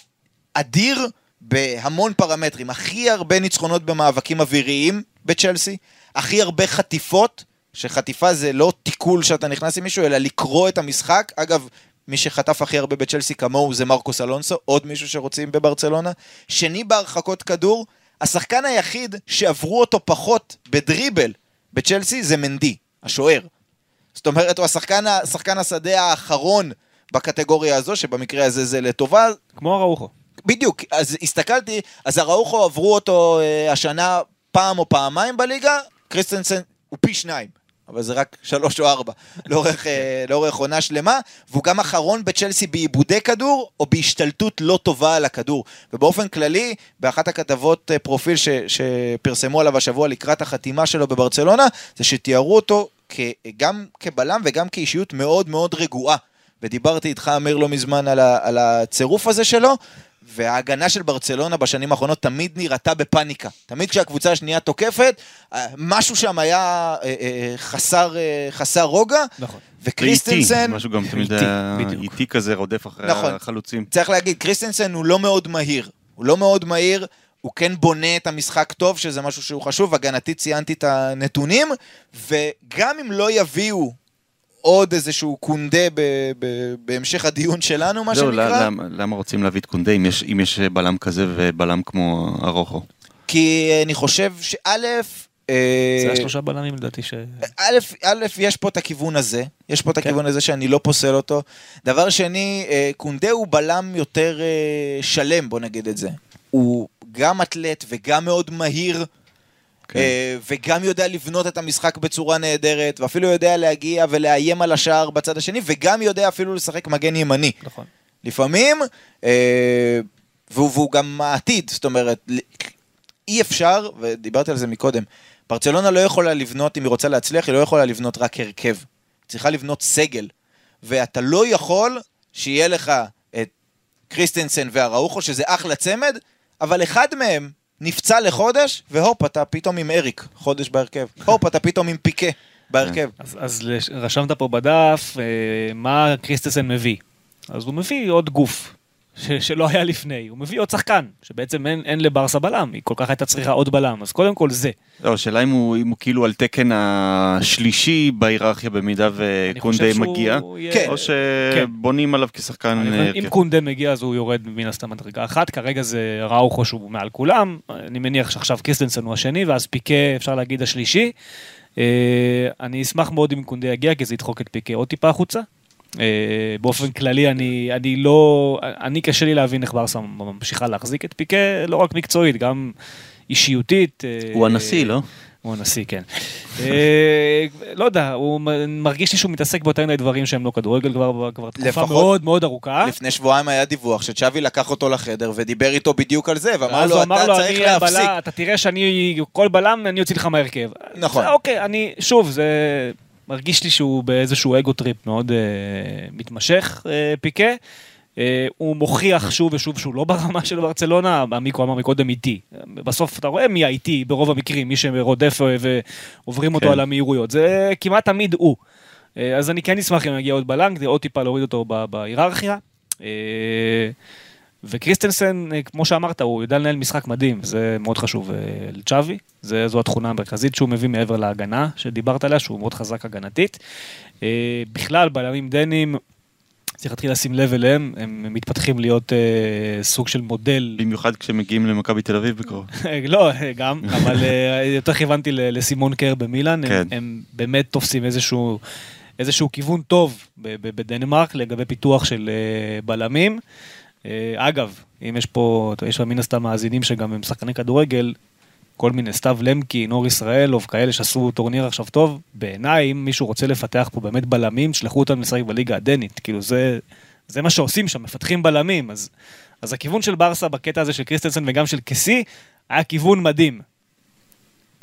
אדיר בהמון פרמטרים. הכי הרבה ניצחונות במאבקים אוויריים בצ'לסי, הכי הרבה חטיפות, שחטיפה זה לא תיקול שאתה נכנס עם מישהו, אלא לקרוא את המשחק. אגב, מי שחטף הכי הרבה בצ'לסי כמוהו זה מרקוס אלונסו, עוד מישהו שרוצים בברצלונה. שני בהרחקות כדור, השחקן היחיד שעברו אותו פחות בדריבל בצ'לסי זה מנדי, השוער. זאת אומרת, הוא השחקן, ה- שחקן השדה האחרון בקטגוריה הזו, שבמקרה הזה זה לטובה. כמו אראוחו. בדיוק, אז הסתכלתי, אז אראוחו עברו אותו אה, השנה פעם או פעמיים בליגה, קריסטנסן הוא פי שניים. אבל זה רק שלוש או ארבע, [laughs] לאורך, אה, לאורך עונה שלמה, והוא גם אחרון בצ'לסי בעיבודי כדור, או בהשתלטות לא טובה על הכדור. ובאופן כללי, באחת הכתבות אה, פרופיל ש, שפרסמו עליו השבוע לקראת החתימה שלו בברצלונה, זה שתיארו אותו כ, גם כבלם וגם כאישיות מאוד מאוד רגועה. ודיברתי איתך, אמיר, לא מזמן על, ה, על הצירוף הזה שלו, וההגנה של ברצלונה בשנים האחרונות תמיד נראתה בפאניקה. תמיד כשהקבוצה השנייה תוקפת, אה, משהו שם היה אה, אה, חסר, חסר רוגע, נכון. וקריסטנסן... ואיטי, משהו גם תמיד היה. איטי כזה רודף אחרי נכון. החלוצים. צריך להגיד, קריסטנסן הוא לא מאוד מהיר. הוא לא מאוד מהיר, הוא כן בונה את המשחק טוב, שזה משהו שהוא חשוב. הגנתית ציינתי את הנתונים, וגם אם לא יביאו עוד איזשהו קונדה ב- ב- בהמשך הדיון שלנו, מה זהו, שנקרא, למה- למה רוצים להביא את קונדה אם יש- אם יש בלם כזה ובלם כמו ארוחו? כי אני חושב שא', אה, זה השלושה בלמים לדעתי ש... א', א', יש פה את הכיוון הזה, יש פה את הכיוון הזה שאני לא פוסל אותו. דבר שני, אה, קונדה הוא בלם יותר אה, שלם, בוא נגיד את זה. הוא גם אתלט וגם מאוד מהיר, כן. אה, וגם יודע לבנות את המשחק בצורה נהדרת, ואפילו יודע להגיע ולאיים על השער בצד השני, וגם יודע אפילו לשחק מגן ימני. נכון. לפעמים, אה, והוא, והוא גם העתיד, זאת אומרת, אי אפשר, ודיברתי על זה מקודם, ברצלונה לא יכולה לבנות, אם היא רוצה להצליח, היא לא יכולה לבנות רק הרכב. היא צריכה לבנות סגל. ואתה לא יכול שיהיה לך את קריסטנסן והראוכו, שזה אחלה צמד, אבל אחד מהם נפצע לחודש, והופ, אתה פתאום עם אריק, חודש בהרכב. הופ, אתה פתאום עם פיקה בהרכב. אז, אז לש- רשמת פה בדף אה, מה קריסטסן מביא. אז הוא מביא עוד גוף ש, שלא היה לפני, הוא מביא עוד שחקן, שבעצם אין, אין לברסה בלם, היא כל כך הייתה צריכה עוד בלם, אז קודם כל זה. לא, השאלה אם הוא אם הוא כאילו על תקן השלישי בהיררכיה במידה וקונדה מגיע, יהיה- כן. או שבונים עליו כשחקן... אני אה, אם הרכב. קונדה מגיע אז הוא יורד מן הסתם מדרגה אחת, כרגע זה ראוכו שהוא מעל כולם, אני מניח שעכשיו קיסטנסון הוא השני, ואז פיקה אפשר להגיד השלישי. אה, אני אשמח מאוד אם קונדה יגיע, כי זה ידחוק את פיקה עוד טיפה החוצה. אה, באופן כללי אני, אני לא, אני קשה לי להבין איך ברסה ממשיכה להחזיק את פיקה, לא רק מקצועית, גם אישיותית. אה, הוא הנשיא, לא? הוא הנשיא, כן. אה, לא יודע, הוא מרגיש לי שהוא מתעסק ביותר מיני דברים שהם לא כדורגל כבר כבר תקופה לפחות- מאוד מאוד ארוכה. לפני שבועיים היה דיווח שצ'אבי לקח אותו לחדר ודיבר איתו בדיוק על זה, ואמר לו, אתה אמר לו, צריך להפסיק. הבלם, אתה תראה שאני, כל בלם, אני אוציא לך מהרכב. נכון. זה, אוקיי, אני, שוב, זה מרגיש לי שהוא באיזשהו ego trip מאוד אה, מתמשך, אה, פיקה. אה, הוא מוכיח שוב ושוב שהוא לא ברמה של ברצלונה, המיקרו אמר מקודם איטי. בסוף אתה רואה מי האיטי ברוב המקרים, מי שרודף אה, ועוברים אותו כן. על המהירויות. זה כמעט תמיד הוא. אה, אז אני כן אשמח אם יגיע עוד כדי עוד טיפה להוריד אותו בהיררכיה. אה, וקריסטנסן, אה, כמו שאמרת, הוא יודע לנהל משחק מדהים, זה מאוד חשוב אה, לצ'אבי, זו התכונה המרכזית שהוא מביא מעבר להגנה שדיברת עליה, שהוא מאוד חזק הגנתית. אה, בכלל, בלמים דנים, צריך להתחיל לשים לב אליהם, הם מתפתחים להיות אה, סוג של מודל במיוחד כשמגיעים למכבי תל אביב בקרוב. [laughs] לא, גם, אבל אה, יותר כיוונתי לסימון קר במילאן, הם, כן. הם באמת תופסים איזשהו, איזשהו כיוון טוב בדנמרק לגבי פיתוח של אה, בלמים. אה, אגב, אם יש פה, יש מן הסתם מאזינים שגם הם שחקני כדורגל, כל מיני סתיו למקין, אור ישראלוב, כאלה שעשו טורניר עכשיו טוב, בעיניי, אם מישהו רוצה לפתח פה באמת בלמים, תשלחו אותם לשחק בליגה הדנית, כאילו זה, זה מה שעושים שם, מפתחים בלמים, אז, אז הכיוון של ברסה בקטע הזה של קריסטנסן וגם של קסי, היה כיוון מדהים.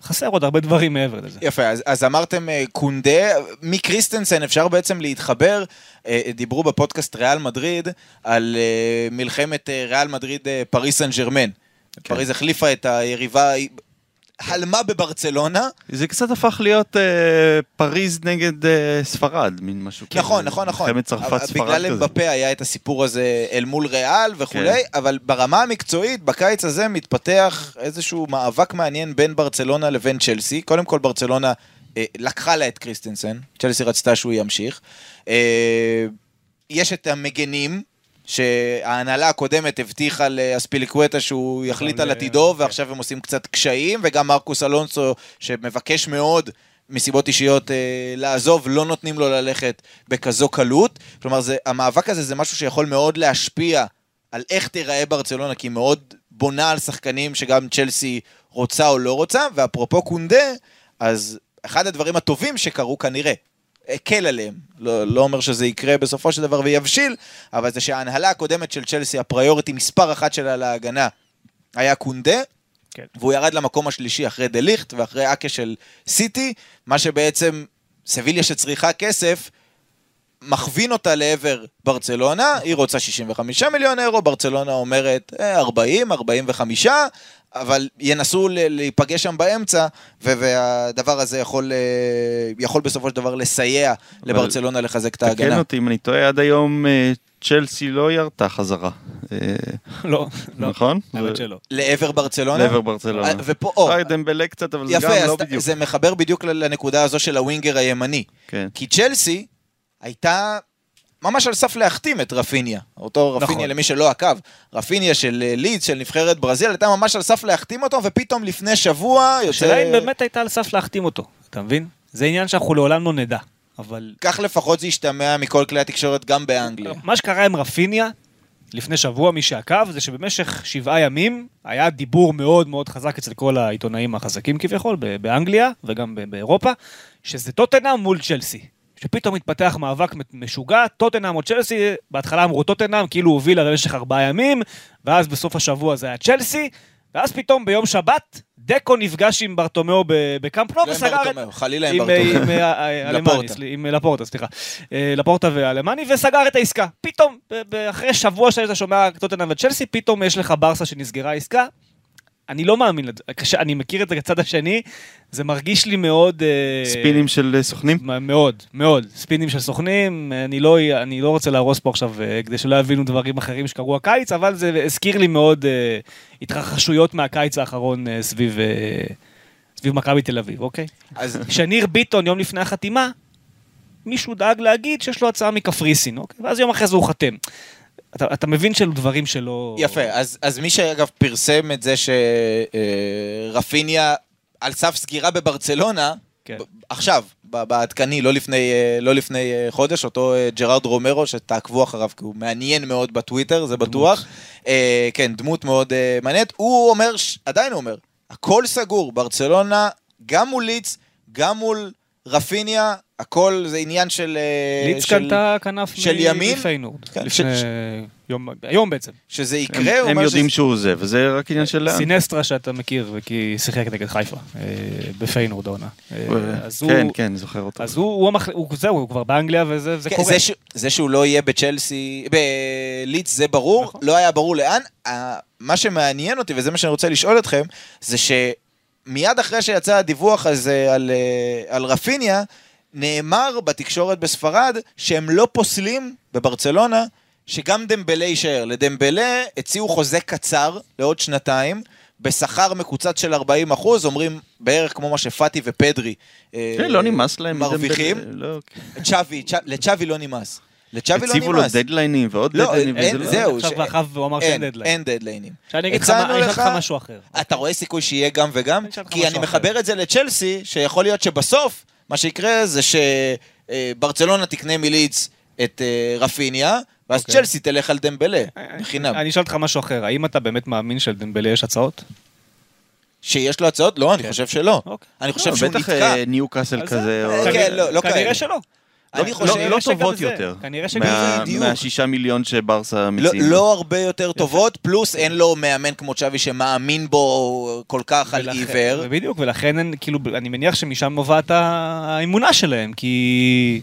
חסר עוד הרבה דברים מעבר לזה. יפה, אז, אז אמרתם אה, קונדה, מקריסטנסן אפשר בעצם להתחבר, אה, דיברו בפודקאסט ריאל מדריד על אה, מלחמת ריאל מדריד פריס סן ג'רמן. כן. פריז החליפה את היריבה, הלמה בברצלונה, זה קצת הפך להיות אה, פריז נגד אה, ספרד, מין משהו כזה. נכון, נכון, נכון. מלחמת צרפת ספרד בגלל כזה. אמבפה היה את הסיפור הזה אל מול ריאל וכולי, כן. אבל ברמה המקצועית, בקיץ הזה מתפתח איזשהו מאבק מעניין בין ברצלונה לבין צ'לסי. קודם כל, ברצלונה אה, לקחה לה את קריסטנסן, צ'לסי רצתה שהוא ימשיך. אה, יש את המגנים. שההנהלה הקודמת הבטיחה לאספיליקווטה שהוא יחליט אבל, על אה, עתידו, כן. ועכשיו הם עושים קצת קשיים, וגם מרקוס אלונסו, שמבקש מאוד מסיבות אישיות אה, לעזוב, לא נותנים לו ללכת בכזו קלות. כלומר, זה, המאבק הזה זה משהו שיכול מאוד להשפיע על איך תיראה ברצלונה, כי היא מאוד בונה על שחקנים שגם צ'לסי רוצה או לא רוצה, ואפרופו קונדה, אז אחד הדברים הטובים שקרו כנראה, הקל עליהם, לא, לא אומר שזה יקרה בסופו של דבר ויבשיל, אבל זה שההנהלה הקודמת של צ'לסי, הפריוריטי מספר אחת שלה להגנה, היה קונדה, כן. והוא ירד למקום השלישי אחרי דה ליכט ואחרי אקה של סיטי, מה שבעצם סביליה שצריכה כסף, מכווין אותה לעבר ברצלונה, היא רוצה 65 מיליון אירו, ברצלונה אומרת אה, 40, 45, אבל ינסו להיפגש שם באמצע, והדבר הזה יכול, אה, יכול בסופו של דבר לסייע לברצלונה לחזק את תקן ההגנה. אותי אם אני טועה, עד היום אה, צ'לסי לא ירתה חזרה. אה, לא, לא. נכון? האמת שלא. לעבר ברצלונה? לעבר ברצלונה. ופה, או, דמבלה קצת, אבל זה גם יפה, לא אז בדיוק. זה מחבר בדיוק לנקודה הזו של הווינגר הימני. כן. כי צ'לסי הייתה ממש על סף להחתים את רפיניה. אותו רפיניה, נכון. למי שלא עקב, רפיניה של אה, לידס, של נבחרת ברזיל, הייתה ממש על סף להחתים אותו, ופתאום לפני שבוע השאלה אם יוצא... באמת הייתה על סף להחתים אותו, אתה מבין? זה עניין שאנחנו לעולם לא נדע. אבל כך לפחות זה השתמע מכל כלי התקשורת גם באנגליה. מה שקרה עם רפיניה, לפני שבוע, מי שעקב, זה שבמשך שבעה ימים היה דיבור מאוד מאוד חזק אצל כל העיתונאים החזקים כביכול, באנגליה וגם באירופה, שזה טוטנאם מול צ'לסי. שפתאום התפתח מאבק משוגע, טוטנאם או צ'לסי, בהתחלה אמרו טוטנאם, כאילו הובילה במשך ארבעה ימים, ואז בסוף השבוע זה היה צ'לסי, ואז פתאום ביום שבת, דקו נפגש עם ברטומיאו ב- בקאמפ נו לא וסגר את... חלילה עם עם, ברטומיאו. עם, אה, [laughs] אה, לפורטה. סליחה. אה, לפורטה ואלמני, וסגר את העסקה. פתאום, אחרי שבוע שהיית שומע טוטנאם וצ'לסי, פתאום יש לך ברסה שנסגרה עסקה. אני לא מאמין לזה, אני מכיר את הצד השני, זה מרגיש לי מאוד... אה, ספינים של אה, סוכנים? מאוד, מאוד. ספינים של סוכנים, אני לא, אני לא רוצה להרוס פה עכשיו אה, כדי שלא יבינו דברים אחרים שקרו הקיץ, אבל זה הזכיר לי מאוד אה, התרחשויות מהקיץ האחרון אה, סביב, אה, סביב מכבי תל אביב, אוקיי? אז שניר ביטון יום לפני החתימה, מישהו דאג להגיד שיש לו הצעה מקפריסין, אוקיי? ואז יום אחרי זה הוא חתם. אתה, אתה מבין שאלו דברים שלא... יפה, אז, אז מי שאגב פרסם את זה שרפיניה על סף סגירה בברצלונה, כן. עכשיו, בעדכני, לא לפני, אה, לא לפני אה, חודש, אותו אה, ג'רארד רומרו, שתעקבו אחריו, כי הוא מעניין מאוד בטוויטר, זה בטוח. אה, כן, דמות מאוד אה, מעניינת. הוא אומר, עדיין הוא אומר, הכל סגור, ברצלונה, גם מול ליץ, גם מול רפיניה, הכל זה עניין של... אה, ליץ של- קנתה כנף של מ- ימין? מפיינורד. כן, לפני ש- יום, היום בעצם. שזה הם- יקרה, הם אומר יודעים שזה- שהוא זה, וזה רק עניין של לאן. סינסטרה שאתה מכיר, כי שיחק נגד חיפה, אה, בפיינורד העונה. אה, אז הוא- כן, כן, זוכר אותו. אז הוא, הוא, המח... הוא, זהו, הוא כבר באנגליה וזה זה כן, קורה. זה, ש... זה שהוא לא יהיה בצ'לסי, בלידס זה ברור, נכון. לא היה ברור לאן. מה שמעניין אותי, וזה מה שאני רוצה לשאול אתכם, זה שמיד אחרי שיצא הדיווח הזה על, על רפיניה, נאמר בתקשורת בספרד שהם לא פוסלים בברצלונה שגם דמבלה יישאר. לדמבלה הציעו חוזה קצר לעוד שנתיים. בשכר מקוצץ של 40 אחוז, אומרים בערך כמו מה שפאטי ופדרי אה, כן, לא נמאס להם. מרוויחים. לא, כן. צ'אבי, צ'אב- לצ'אבי לא נמאס. לצ'אבי לא הציבו לו נמאס. דדליינים ועוד לא, דדליינים. אין, וזה לא- זהו. עכשיו ש- ואחריו הוא אמר שאין אין, דדליין. אין דדליינים. עכשיו אני אגיד לך משהו אחר. אתה רואה סיכוי שיהיה גם וגם? כי אני. מחבר את זה לצ'לסי, שיכול להיות שבסוף, מה שיקרה זה שברצלונה תקנה מלידס את אה, רפיניה, ואז אוקיי. צ'לסי תלך על דמבלה, בחינם. אני אשאל אותך משהו אחר, האם אתה באמת מאמין שלדמבלה יש הצעות? שיש לו הצעות? לא, אני כן. חושב שלא. אוקיי. אני חושב לא, שהוא בטח נתקע. אה, ניו קאסל כזה. כן, כנראה- לא, לא כנראה כאלה. שלא. אני לא- חושב... לא- לא טובות יותר. כנראה שגם מה- זה- בדיוק. מהשישה מיליון שברסה לא, מציעים. לא הרבה יותר טובות, פלוס אין לו מאמן כמו צ'אבי שמאמין בו כל כך על עיוור. בדיוק, ולכן כאילו, אני מניח שמשם נובעת האמונה שלהם, כי...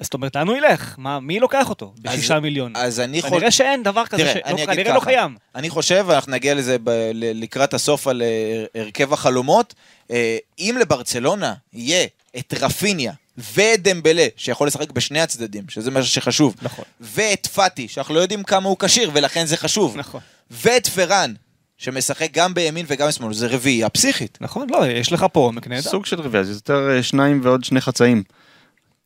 זאת אומרת, לאן הוא ילך? מה, מי לוקח אותו? בשישה מיליון. אז אני חושב... כנראה שאין דבר כזה, תראה, אני אגיד כנראה לא ככה. קיים. אני חושב, ואנחנו נגיע לזה ב- לקראת הסוף על אה, הרכב החלומות, אה, אם לברצלונה יהיה את רפיניה ואת דמבלה, שיכול לשחק בשני הצדדים, שזה מה שחשוב, נכון. ואת פאטי, שאנחנו לא יודעים כמה הוא כשיר, ולכן זה חשוב, נכון. ואת פרן, שמשחק גם בימין וגם בשמאל, זה רביעייה פסיכית. נכון, לא, יש לך פה עומק נהדר. סוג של רביעייה, זה יותר אה, שניים ועוד שני חצאים.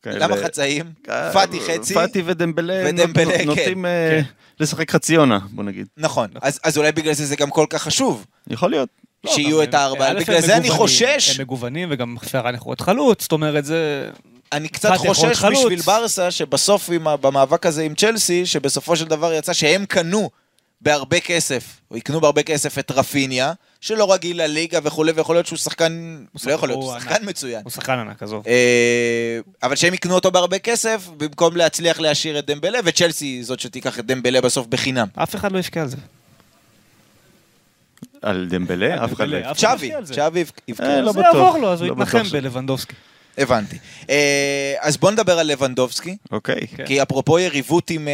למה חצאים? אה, פאטי חצי? פאטי ודמבלה, ודמבלה, כן. נוטים אה, לשחק חצי עונה, בוא נגיד. נכון, אז אז אולי בגלל זה זה גם כל כך חשוב, יכול להיות. לא, שיהיו את הארבעה, בגלל זה אני חושש, הם מגוונים, וגם פרן יכול להיות חלוץ, זאת אומרת, זה... אני קצת חושש. בשביל ברסה, שבסוף במאבק הזה עם צ'לסי, שבסופו של דבר יצא שהם קנו בהרבה כסף, או יקנו בהרבה כסף את רפיניה, שלא רגיל לליגה וכולי, ויכול להיות שהוא שחקן, לא יכול להיות, הוא. שחקן מצוין. הוא שחקן ענק, עזוב. אה, אבל שהם יקנו אותו בהרבה כסף, במקום להצליח להשאיר את דמבלה, וצ'לסי זאת שתיקח את דמבלה בסוף בחינם. אף אחד לא יבכה על זה. על דמבלה? אף אחד לא... אחד לא צ'אבי. צ'אבי יבכה. אה, לא זה בטוח. יעבור לו, אז הוא לא יתנחם בטוח ש- בלבנדובסקי. הבנתי. אה, אז בוא נדבר על לבנדובסקי. אוקיי. כן. כי אפרופו יריבות עם אה,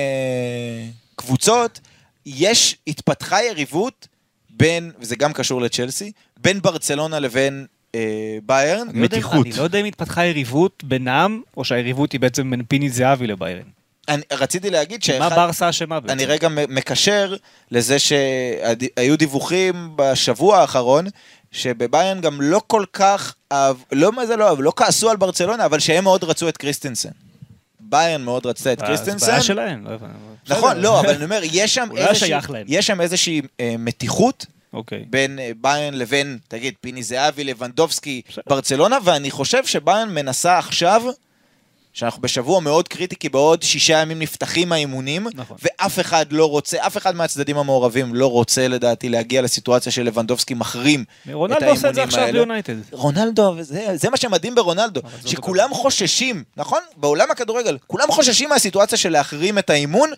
קבוצות, יש, התפתחה יריבות בין, וזה גם קשור לצ'לסי, בין ברצלונה לבין אה, ביירן. לא מתיחות. אני לא יודע אם התפתחה יריבות בינם, או שהיריבות היא בעצם בין פיני זהבי לביירן. אני רציתי להגיד כי מה. ברסה אשמה בעצם? אני רגע מקשר לזה שהיו דיווחים בשבוע האחרון, שבביירן גם לא כל כך, אהב, לא מה זה לא אהב, לא כעסו על ברצלונה, אבל שהם מאוד רצו את קריסטנסן. ביירן מאוד רצתה את אז קריסטנסן. בעיה שלהם, לא הבנתי. נכון. לא, אבל אני אומר, יש שם [laughs] לא איזושהי, להם. יש שם איזושהי אה, מתיחות אוקיי. בין אה, ביירן לבין, תגיד, פיני זהבי, לבנדובסקי. ברצלונה, ואני חושב שביירן מנסה עכשיו, שאנחנו בשבוע מאוד קריטי, כי בעוד שישה ימים נפתחים האימונים, נכון. ואף אחד לא רוצה, אף אחד מהצדדים המעורבים לא רוצה לדעתי להגיע לסיטואציה של לבנדובסקי מחרים את רונלדו עושה את זה האימונים עכשיו האלה. ביונייטד. רונלדו, זה, זה מה שמדהים ברונלדו, שכולם חוששים, נכון? בעולם הכדורגל, כולם חוששים מהסיטואציה של להחרים את האימון,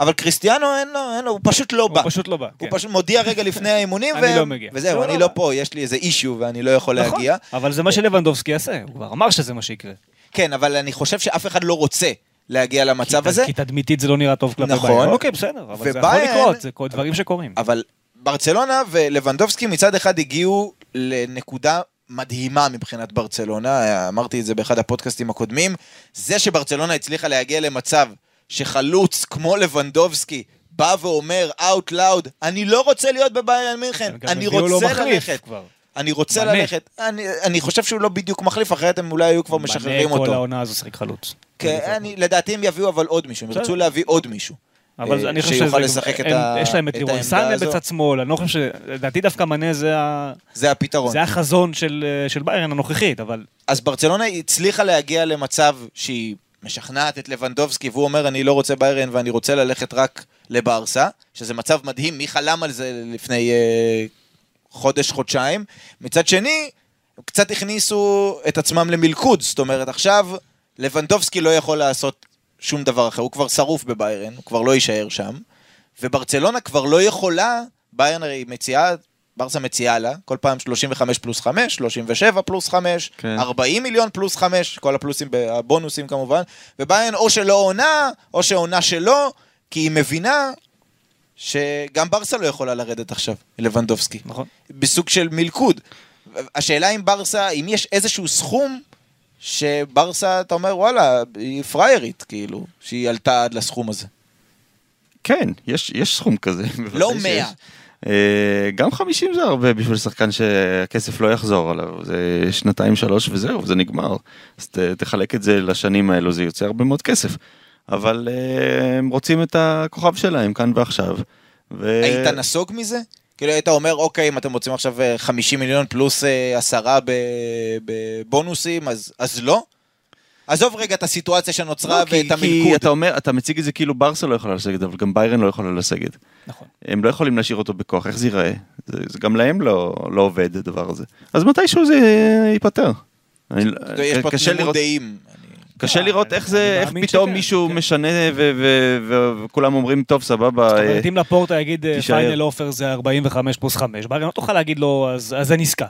אבל קריסטיאנו אין לו, אין לו, הוא פשוט לא בא. הוא פשוט לא בא. הוא כן. פשוט מודיע רגע [laughs] לפני האימונים, אני ו- לא מגיע. וזהו, לא, אני לא, לא לא. פה, יש לי איזה אישיו ואני לא יכול נכון, להגיע. אבל זה מה שלבנדובסקי יעשה, הוא כבר אמר שזה מה שיקרה. כן, אבל אני חושב שאף אחד לא רוצה להגיע למצב כי- הזה, כי תדמיתית זה לא נראה טוב כלפי נכון. אוקיי, בסדר, אבל זה יכול לקרות, זה כל דברים שקורים. אבל ברצלונה ולבנדובסקי מצד אחד הגיעו לנקודה מדהימה מבחינת ברצלונה, אמרתי את זה באחד הפודקאסטים הקודמים, זה שברצלונה הצליחה להגיע למצב שחלוץ כמו לבנדובסקי בא ואומר out loud, אני לא רוצה להיות בביירן מינכן, הם גם אני רוצה ללכת. כבר. אני רוצה מנה. ללכת. אני, אני חושב שהוא לא בדיוק מחליף, אחרת הם אולי היו כבר משחררים מנה כל אותו. העונה הזו שיחק חלוץ. כן, אני, לדעתי הם יביאו אבל עוד מישהו, הם. ירצו להביא עוד מישהו. אבל אה, אני חושב שיוכל. לשחק את הם- ה- יש להם את העמדה סאנה הזו. בצד שמאל, אני לא חושב ש... לדעתי דווקא מנה זה ה- זה הפתרון. זה החזון של אה, של ביירן הנוכחית, אבל אז ברצלונה הצליחה להגיע למצב שהיא משכנעת את לבנדובסקי, והוא אומר, אני לא רוצה ביירן ואני רוצה ללכת רק לברסה, שזה מצב מדהים, מי חלם על זה לפני אה, חודש, חודשיים. מצד שני, הם קצת הכניסו את עצמם למלכוד, זאת אומרת, עכשיו לבנדובסקי לא יכול לעשות שום דבר אחר, הוא כבר שרוף בביירן, הוא כבר לא יישאר שם, וברצלונה כבר לא יכולה, ביירן הרי מציעה, ברסה מציעה לה, כל פעם 35 פלוס 5, 37 פלוס 5, כן. 40 מיליון פלוס 5, כל הפלוסים, הבונוסים כמובן, וביירן או שלא עונה, או שעונה שלא, כי היא מבינה שגם ברסה לא יכולה לרדת עכשיו, לבנדובסקי. נכון. בסוג של מלכוד. השאלה אם ברסה, אם יש איזשהו סכום שברסה, אתה אומר, וואלה, היא פריירית, כאילו, שהיא עלתה עד לסכום הזה. כן, יש, יש סכום כזה. [laughs] לא. 100. אה, גם 50 זה הרבה בשביל שחקן שהכסף לא יחזור עליו, זה שנתיים שלוש וזהו, זה נגמר. אז ת, תחלק את זה לשנים האלו, זה יוצא הרבה מאוד כסף. אבל אה, הם רוצים את הכוכב שלהם כאן ועכשיו. ו... היית נסוג מזה? כאילו היית אומר, אוקיי, אם אתם רוצים עכשיו אה, 50 מיליון פלוס אה, עשרה בבונוסים, אז, אז לא? עזוב רגע את הסיטואציה שנוצרה לא, כי, ואת כי המלכוד. אתה אומר, אתה מציג את זה כאילו ברסה לא יכולה לסגת, אבל גם ביירן לא יכולה לסגת. נכון. הם לא יכולים להשאיר אותו בכוח, איך זה ייראה? זה, זה גם להם לא, לא עובד הדבר הזה. אז מתישהו זה ייפתר. אני, יש פה תמימות דעים. קשה אה, לראות איך זה, איך פתאום מישהו כן. משנה וכולם אומרים, טוב, סבבה. זאת אה, אומרת, אם לפורטה יגיד אה. פיינל אופר זה 45 פלוס 5, ברגע לא תוכל להגיד לו, אז אז זה עסקה.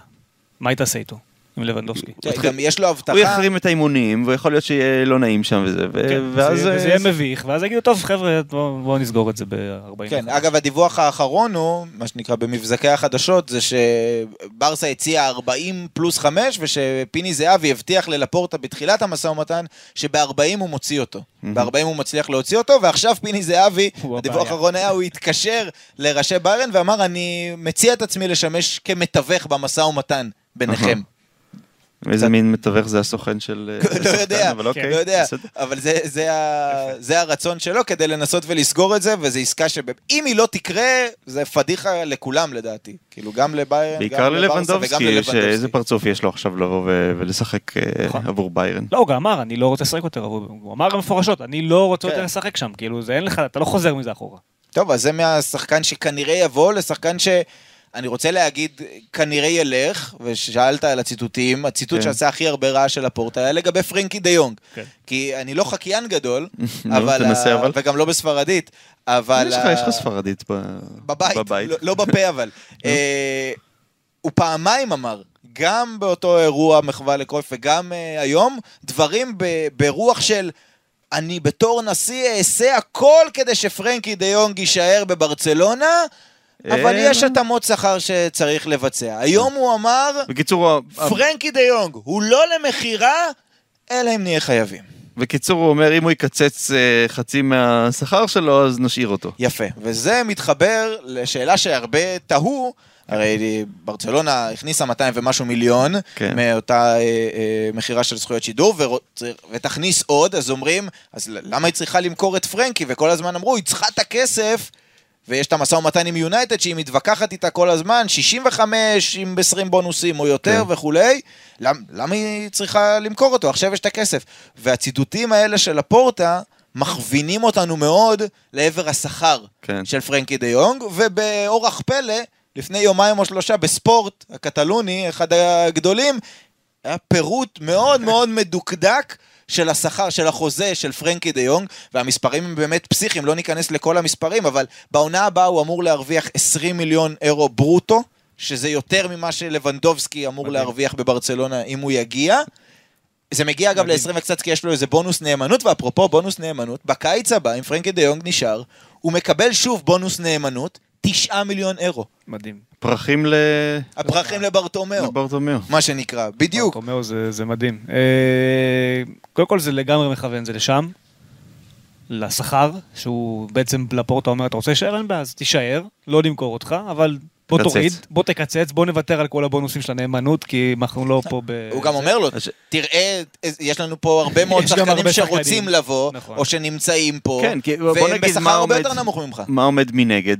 מה היא תעשה איתו? עם לבנדובסקי. גם יש לו הוא הבטחה, יחרים את האימונים, ויכול להיות שיהיה לא נעים שם וזה, כן, ואז... אה, יהיה מביך, ואז יגידו, טוב חבר'ה, בואו נסגור את זה ב-40. כן, אגב, הדיווח האחרון הוא, מה שנקרא במבזקי החדשות, זה שברסה הציעה 40 פלוס 5, ושפיני זהבי הבטיח ללפורטה בתחילת המשא ומתן, שב-40 הוא מוציא אותו. ב-40 הוא מצליח להוציא אותו, ועכשיו פיני זהבי, הוא הדיווח. האחרון היה, הוא התקשר לראשי ביירן ואמר, אני מציע את עצמי לשמש כמתווך במשא ומתן ביניכם. איזה מין מתווך זה הסוכן של... [laughs] אה, לא השחקן, יודע, אבל אוקיי, לא יודע. אבל זה, זה, ה, זה הרצון שלו כדי לנסות ולסגור את זה, וזו עסקה שאם היא לא תקרה, זה פדיחה לכולם לדעתי. כאילו, גם לביירן, בעיקר גם לבברסה וגם ללבנדובסקי, ללבנדובסקי. שאיזה פרצוף יש לו עכשיו לבוא ולשחק אה, נכון. עבור ביירן. לא, הוא גם אמר, אני לא רוצה לשחק יותר, אבל הוא אמר גם מפורשות, אני לא רוצה כן. יותר לשחק שם, כאילו, זה אין לך, אתה לא חוזר מזה אחורה. טוב, אז זה מהשחקן שכנראה יבוא לשחקן ש... אני רוצה להגיד, כנראה ילך, ושאלת על הציטוטים, הציטוט כן. שעשה הכי הרבה רעש של הפורטה היה לגבי פרנקי דה יונג. כן. כי אני לא חקיין גדול, [laughs] אבל... תנסה אבל. וגם לא בספרדית, אבל... יש לך יש לך ספרדית ב- בבית, בבית. לא, לא בפה אבל. אה, הוא פעמיים אמר, גם באותו אירוע מחווה לקרויף וגם אה, היום, דברים ב- ברוח של אני בתור נשיא אעשה הכל כדי שפרנקי דה יונג יישאר בברצלונה, אבל אה, יש התאמות שכר שצריך לבצע. היום הוא אמר, בקיצור, פרנקי דה יונג הוא לא למכירה, אלא אם נהיה חייבים. בקיצור הוא אומר אם הוא יקצץ אה, חצי מהשכר שלו אז נשאיר אותו. יפה, וזה מתחבר לשאלה שהרבה תהו, הרי ברצלונה הכניסה 200 ומשהו מיליון כן. מאותה אה, אה, מכירה של זכויות שידור, ורוצ- ותכניס עוד, אז אומרים, אז למה היא צריכה למכור את פרנקי? וכל הזמן אמרו, היא צריכה את הכסף, ויש את המשא ומתן עם יונייטד, שהיא מתווכחת איתה כל הזמן, 65 עם 20 בונוסים או יותר כן. וכולי, למ, למה היא צריכה למכור אותו? עכשיו יש את הכסף. והציטוטים האלה של הפורטה, מכווינים אותנו מאוד לעבר השכר כן. של פרנקי דה יונג, ובאורח פלא, לפני יומיים או שלושה בספורט הקטלוני, אחד הגדולים, היה פירוט מאוד מאוד מדוקדק של השכר, של החוזה של פרנקי דה יונג, והמספרים הם באמת פסיכיים, לא ניכנס לכל המספרים, אבל בעונה הבאה הוא אמור להרוויח 20 מיליון אירו ברוטו, שזה יותר ממה שלבנדובסקי אמור מדהים. להרוויח בברצלונה אם הוא יגיע. זה מגיע אגב מדהים. ל-20 וקצת כי יש לו איזה בונוס נאמנות, ואפרופו בונוס נאמנות, בקיץ הבא, אם פרנקי דה יונג נשאר, הוא מקבל שוב בונוס נאמנות, 9 מיליון אירו. מדהים. פרחים ל... הפרחים לברטומיאו, לברטומיאו. מה שנקרא, בדיוק. ברטומיאו זה, זה מדהים. אה, קודם כל זה לגמרי מכוון, זה לשם. לשכר, שהוא בעצם לפורטה אומר, אתה רוצה להישאר? אין בעיה, אז תישאר, לא נמכור אותך, אבל בוא תקצץ. תוריד, בוא תקצץ, בוא נוותר על כל הבונוסים של הנאמנות, כי אנחנו לא פה ב... הוא גם אומר לו, תראה, יש לנו פה הרבה [laughs] מאוד שחקנים הרבה שרוצים שחקנים. לבוא, נכון. או שנמצאים פה, כן, כי בוא והם נגיד בשכר מה הרבה עומד- יותר נמוך ממך. מה עומד מנגד?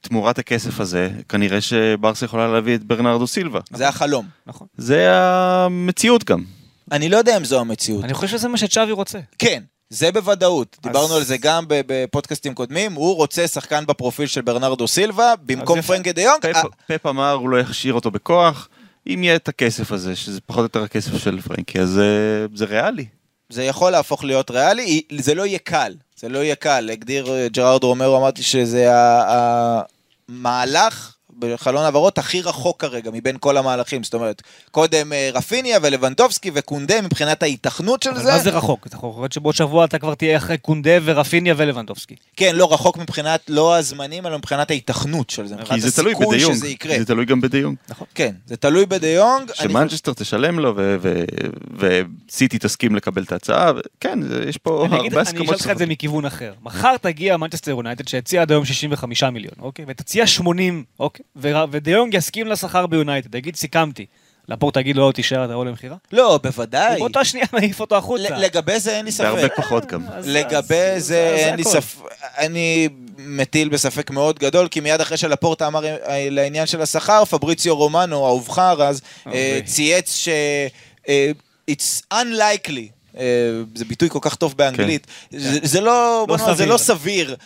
תמורת הכסף הזה, כנראה שברסה יכולה להביא את ברנרדו סילבה. זה החלום. נכון. זה המציאות גם. אני לא יודע אם זו המציאות. אני חושב שזה מה שצ'אבי רוצה. כן, זה בוודאות. אז- דיברנו על זה גם ב- בפודקאסטים קודמים, הוא רוצה שחקן בפרופיל של ברנרדו סילבה, במקום. פרנקי דה יונג. פפ, אה, פפ אמר, הוא לא יכשיר אותו בכוח. אם יהיה את הכסף הזה, שזה פחות או יותר הכסף של פרנקי, אז זה, זה ריאלי. זה יכול להפוך להיות ריאלי, זה לא יהיה קל, זה לא יהיה קל. הגדיר אה, ג'רארד רומרו, אמרתי שזה המהלך בחלון העברות הכי רחוק כרגע מבין כל המהלכים. זאת אומרת, קודם אה, רפיניה ולבנדובסקי וקונדה מבחינת ההיתכנות של אבל זה, מה זה רחוק? אתה יכול להיות שבעוד שבוע אתה כבר תהיה אחרי קונדה ורפיניה ולבנדובסקי. כן, לא רחוק מבחינת לא הזמנים, אלא מבחינת ההיתכנות של זה, כי זה תלוי בדיונג. זה תלוי גם בדיונג. כן, זה תלוי בדיונג. אני שמנצ'סטר תשלם לו ו- ו- וסיטי תסכים לקבל את ההצעה, ו- כן, יש פה אני הרבה אני אשאל הסכמות. אותך את זה מכיוון אחר. מחר תגיע מנצ'סטר יונייטד שהציע עד היום 65 מיליון, אוקיי? ותציע 80, אוקיי? ו- ודה יונג יסכים לשכר ביונייטד, יגיד סיכמתי. לפורטה יגיד לו לא תישאר אתה עולה למכירה? לא, בוודאי. באותה שנייה מעיף אותו החוצה. לגבי זה אין לי בהרבה ספק. פחות גם. אז- לגבי זה אין לי. ספק, אני מטיל בספק מאוד גדול, כי מיד אחרי שלפורטה אמר אה, לעניין של השכר, פבריציו רומנו, אהובך אז, אה, אוקיי. צייץ ש... אה, It's unlikely. אה, זה ביטוי כל כך טוב באנגלית. זה- זה לא, בוא נאמר, זה. לא סביר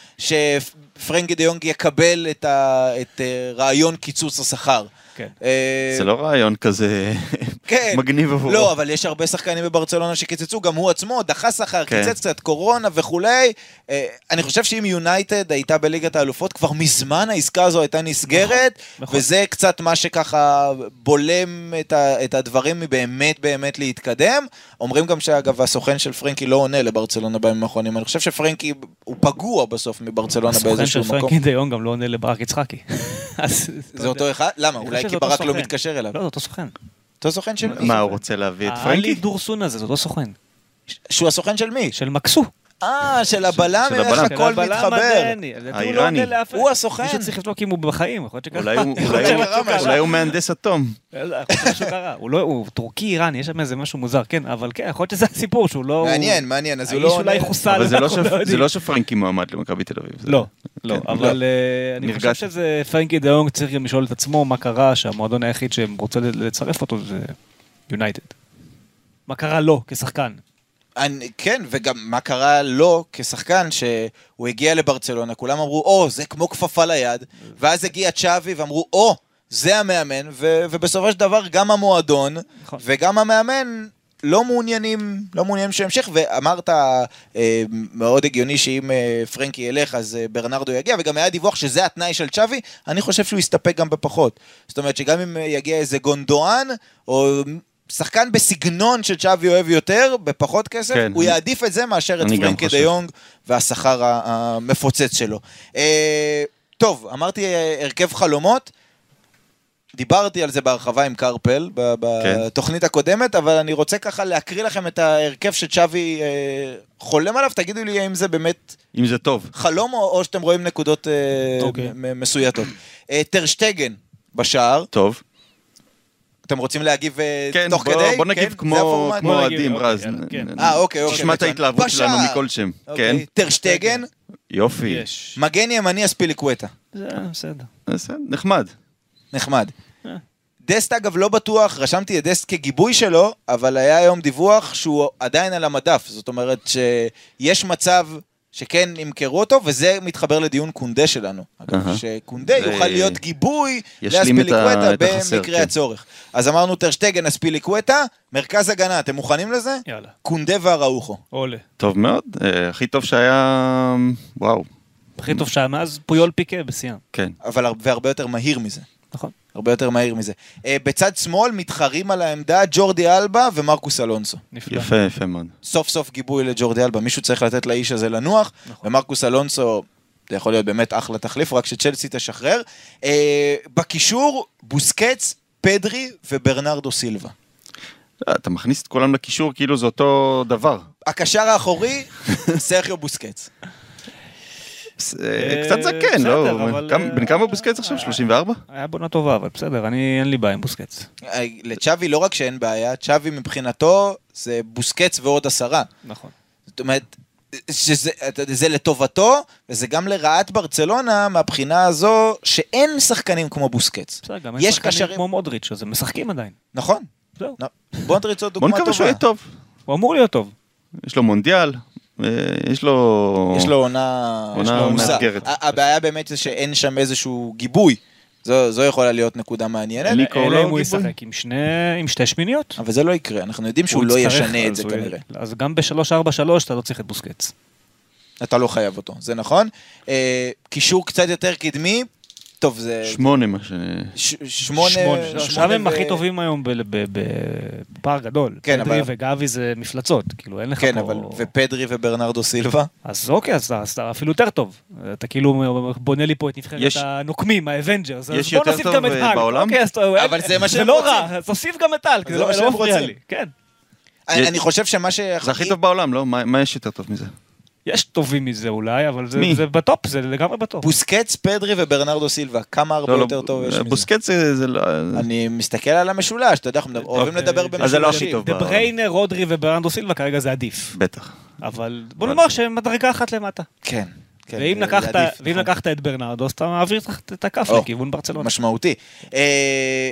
שפרנקי דה יונג יקבל את ה- את אה, רעיון קיצוץ השכר. כן. אה, זה לא רעיון כזה כן. מגניב עבורו. לא, אבל יש הרבה שחקנים בברצלונה שקיצצו, גם הוא עצמו דחה שכר, כן. קיצץ קצת קורונה וכולי. אה, אני חושב שאם יונייטד הייתה בליגת האלופות, כבר מזמן העסקה הזו הייתה נסגרת, נכון. וזה קצת מה שככה בולם את, ה, את הדברים מבאמת באמת להתקדם. אומרים גם שאגב, הסוכן של פרנקי לא עונה לברצלונה בימים האחרונים. אני חושב שפרנקי הוא פגוע בסוף מברצלונה הסוכן של באיזשהו מקום. פרנקי דיון גם לא עונה לברק יצחקי. [laughs] זה אותו. אחד? למה? אולי כי ברק לא. מתקשר אליו. לא, זה אותו סוכן. אותו סוכן של מי? מה, הוא רוצה להביא את האלי פרנקי? דורסון הזה, זה אותו סוכן. שהוא הסוכן של מי? של מקסו. אה, של הבלם, של איך. הכל מתחבר. לא האיראני. עונה לאף- הוא הסוכן. מישהו צריך לבדוק אם הוא בחיים, יכול להיות שקרה. אולי הוא- אולי. אולי מהנדס אטום. לא, שמשהו קרה. הוא לא, הוא טורקי איראני, יש שם איזה משהו מוזר, כן, אבל כן, יכול להיות שזה הסיפור, שהוא לא... מעניין, מעניין, אז הוא האיש לא אולי עונה. חוסל, אבל זה לא [laughs] לא זה. לא שפרנקי מועמד למכבי תל אביב. זה- לא, לא, כן, אבל אה, אני חושב. שזה פרנקי דיונג צריך גם לשאול את עצמו מה קרה שהמועדון היחיד שהם רוצה לצרף אותו זה יונייטד. מה קרה לו כשחקן? אני, כן, וגם מה קרה לו כשחקן שהוא הגיע לברצלונה, כולם אמרו, או, זה כמו כפפה ליד, ואז הגיע צ'אבי ואמרו, או, זה המאמן, ו- ובסופו של דבר גם המועדון נכון. וגם המאמן לא מעוניינים, לא מעוניינים שימשיך, ואמרת אה, מאוד הגיוני שאם אה, פרנקי ילך אז אה, ברנרדו יגיע, וגם היה דיווח שזה התנאי של צ'אבי, אני חושב שהוא יסתפק גם בפחות. זאת אומרת שגם אם אה, יגיע איזה גונדואן, או שחקן בסגנון שצ'אבי אוהב יותר, בפחות כסף, כן. הוא יעדיף את זה מאשר את פרנקי חושב. דיונג והשכר המפוצץ שלו. אה, טוב, אמרתי אה, הרכב חלומות. דיברתי על זה בהרחבה עם קרפל ב- כן. בתוכנית הקודמת, אבל אני רוצה ככה להקריא לכם את ההרכב שצ'אבי אה, חולם עליו, תגידו לי האם זה באמת אם זה טוב. חלום או, או שאתם רואים נקודות אה, אוקיי. מ- מסויטות. אה, טרשטגן בשער, טוב. אתם רוצים להגיב אה, כן, תוך בוא- כדי? בוא כן? נגיב זה כמו אוהדים, אוקיי, רז. יאללה, כן. אה, אוקיי, אוקיי. תשמע את. ההתלהבות שלנו. מכל שם. אוקיי. כן? טרשטגן, יופי. יש. מגן ימני אספיליקווטה. זה בסדר. בסדר, נחמד. נחמד. אה. דסט אגב לא בטוח, רשמתי את דסט כגיבוי שלו, אבל היה היום דיווח שהוא עדיין על המדף. זאת אומרת שיש מצב שכן ימכרו אותו, וזה מתחבר לדיון קונדה שלנו. אגב, אהה. שקונדה זה יוכל להיות גיבוי לאספיליקווטה במקרה כן. הצורך. אז אמרנו טרשטגן, אספיליקווטה, מרכז הגנה, אתם מוכנים לזה? יאללה. קונדה והראוכו. עולה. טוב מאוד. אה, הכי טוב שהיה... וואו. הכי טוב שהיה מאז פויול פיקה בשיאם. כן. אבל הר- והרבה יותר מהיר מזה. נכון. הרבה יותר מהיר מזה. אה, בצד שמאל מתחרים על העמדה ג'ורדי אלבה ומרקוס אלונסו. נפלא. יפה, יפה מאוד. סוף סוף גיבוי לג'ורדי אלבה, מישהו צריך לתת לאיש הזה לנוח, נכון. ומרקוס אלונסו, זה יכול להיות באמת אחלה תחליף, רק שצ'לסי תשחרר. אה, בקישור, בוסקץ, פדרי וברנרדו סילבה. אה, אתה מכניס את כולם לקישור כאילו זה אותו דבר. הקשר האחורי, סרחיו בוסקץ. אה, קצת זקן, לא? אה, בן כמה בוסקץ עכשיו? 34? היה בונה טובה, אבל בסדר, אני, אין לי בעיה עם בוסקץ. אה, לצ'אבי לא רק שאין בעיה, צ'אבי מבחינתו זה בוסקץ ועוד עשרה. נכון. זאת אומרת, שזה זה לטובתו, וזה גם לרעת ברצלונה מהבחינה הזו שאין שחקנים כמו בוסקץ. בסדר, גם אין יש שחקנים קשרים- כמו מודריץ', אז הם משחקים עדיין. נכון. זהו. עוד בוא דוגמה נקווה שהוא יהיה טובה. טוב. הוא אמור להיות טוב. יש לו מונדיאל, אה, יש לו... יש לו עונה עונה. מאתגרת. הבעיה באמת זה שאין שם איזשהו גיבוי. זו זו יכולה להיות נקודה מעניינת, לא אלא אם הוא גיבוי? ישחק עם שני, עם שתי שמיניות. אבל זה לא יקרה, אנחנו יודעים שהוא הוא לא ישנה את אז זה הוא- כנראה. אז גם ב-3-4-3 אתה לא צריך את בוסקץ. אתה לא חייב אותו, זה נכון. אה, קישור קצת יותר קדמי, טוב, זה שמונה מה ש... ש- שמונה... שמונה. הם הכי טובים היום בפער גדול. כן, פדרי אבל- וגבי זה מפלצות, כאילו אין לך כן, פה... אבל... ופדרי וברנרדו סילבה? אז אוקיי, אז אתה- אפילו יותר טוב. אתה כאילו בונה לי פה את נבחרת הנוקמים, ה Avengers. אז יש בוא יותר נוסיף טוב, גם את אה, האלק. בעולם? אוקיי, אבל זה מה זה שהם לא רוצים. רע, אז תוסיף גם את האלק, זה זה לא לא מפריע. לי. כן. אני חושב שמה ש... זה הכי טוב בעולם, לא? מה מה יש יותר טוב מזה? יש טובים מזה אולי, אבל זה- מי? זה בטופ, זה לגמרי בטופ. בוסקטס, פדרי וברנרדו סילבה, כמה הרבה לא, לא, יותר טוב יש מזה? בוסקטס זה זה לא... אני מסתכל על המשולש, אתה יודע, אנחנו מדבר- אוהבים אוקיי. לדבר אז במשולשים. זה לא הכי טוב. דה בריינה, רודרי וברנרדו סילבה כרגע זה עדיף. בטח. אבל בוא נאמר שהם מדרגה אחת למטה. כן. כן, ואם לקחת- עדיף, ואם נכון. לקחת את ברנרדו, אז אתה מעביר את הכף או, לכיוון ברצלונה. משמעותי. אה,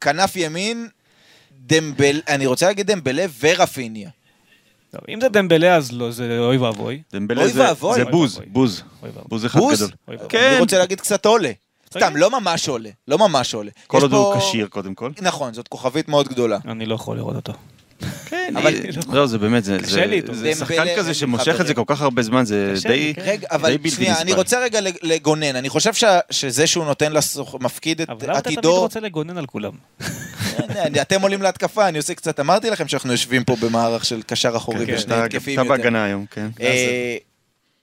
כנף ימין, דמבל, אני רוצה להגיד דמבלה ורפיניה. טוב, אם זה דמבלה אז לא, זה אוי ואבוי. דמבלה אוי זה- ואבוי. זה בוז. בוז. בוז אחד בוז? גדול. אוי ואבוי. אני כן. רוצה להגיד קצת עולה. סתם, לא ממש עולה. לא ממש עולה. כל עוד הוא כשיר קודם כל. נכון, זאת כוכבית מאוד גדולה. אני לא יכול לראות אותו. כן, אבל- לא, זה באמת, זה- שחקן כזה שמושך את זה כל. כך הרבה זמן, זה די... כן. רגע, אבל בלתי שנייה, אני נסבל. רוצה רגע לגונן. אני חושב שזה שהוא נותן לסוכ... מפקיד את אבל למה אתה תמיד עתידו... רוצה לגונן על כולם? אני- אתם עולים להתקפה, אני עושה קצת... אמרתי לכם שאנחנו יושבים פה במערך של קשר אחורי כן, ושני אתה התקפים אתה יותר. בהגנה היום, כן. אה,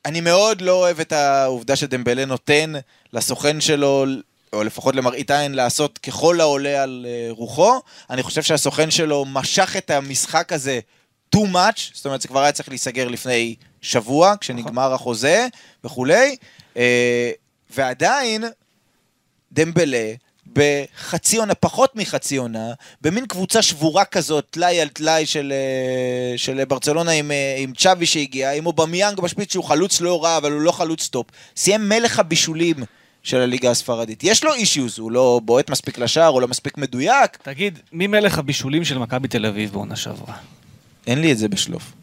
אני מאוד לא אוהב את העובדה שדמבלה נותן לסוכן שלו, או לפחות למראית עין, לעשות ככל העולה על אה, רוחו. אני חושב שהסוכן שלו משך את המשחק הזה too much, זאת אומרת, זה כבר היה צריך להיסגר לפני שבוע, כשנגמר החוזה וכולי. אה, ועדיין, דמבלה, בחצי עונה, פחות מחצי עונה, במין קבוצה שבורה כזאת, טלאי על טלאי של, אה, של ברצלונה עם, עם צ'אבי שהגיע, עם אובמיאנג בשפיץ שהוא חלוץ לא רע, אבל הוא לא חלוץ טופ. סיים מלך הבישולים של הליגה הספרדית. יש לו אישיוז, הוא לא בועט מספיק לשער, הוא לא מספיק מדויק. תגיד, מי מלך הבישולים של מכבי תל אביב בעונה שעברה? אין לי את זה בשלוף.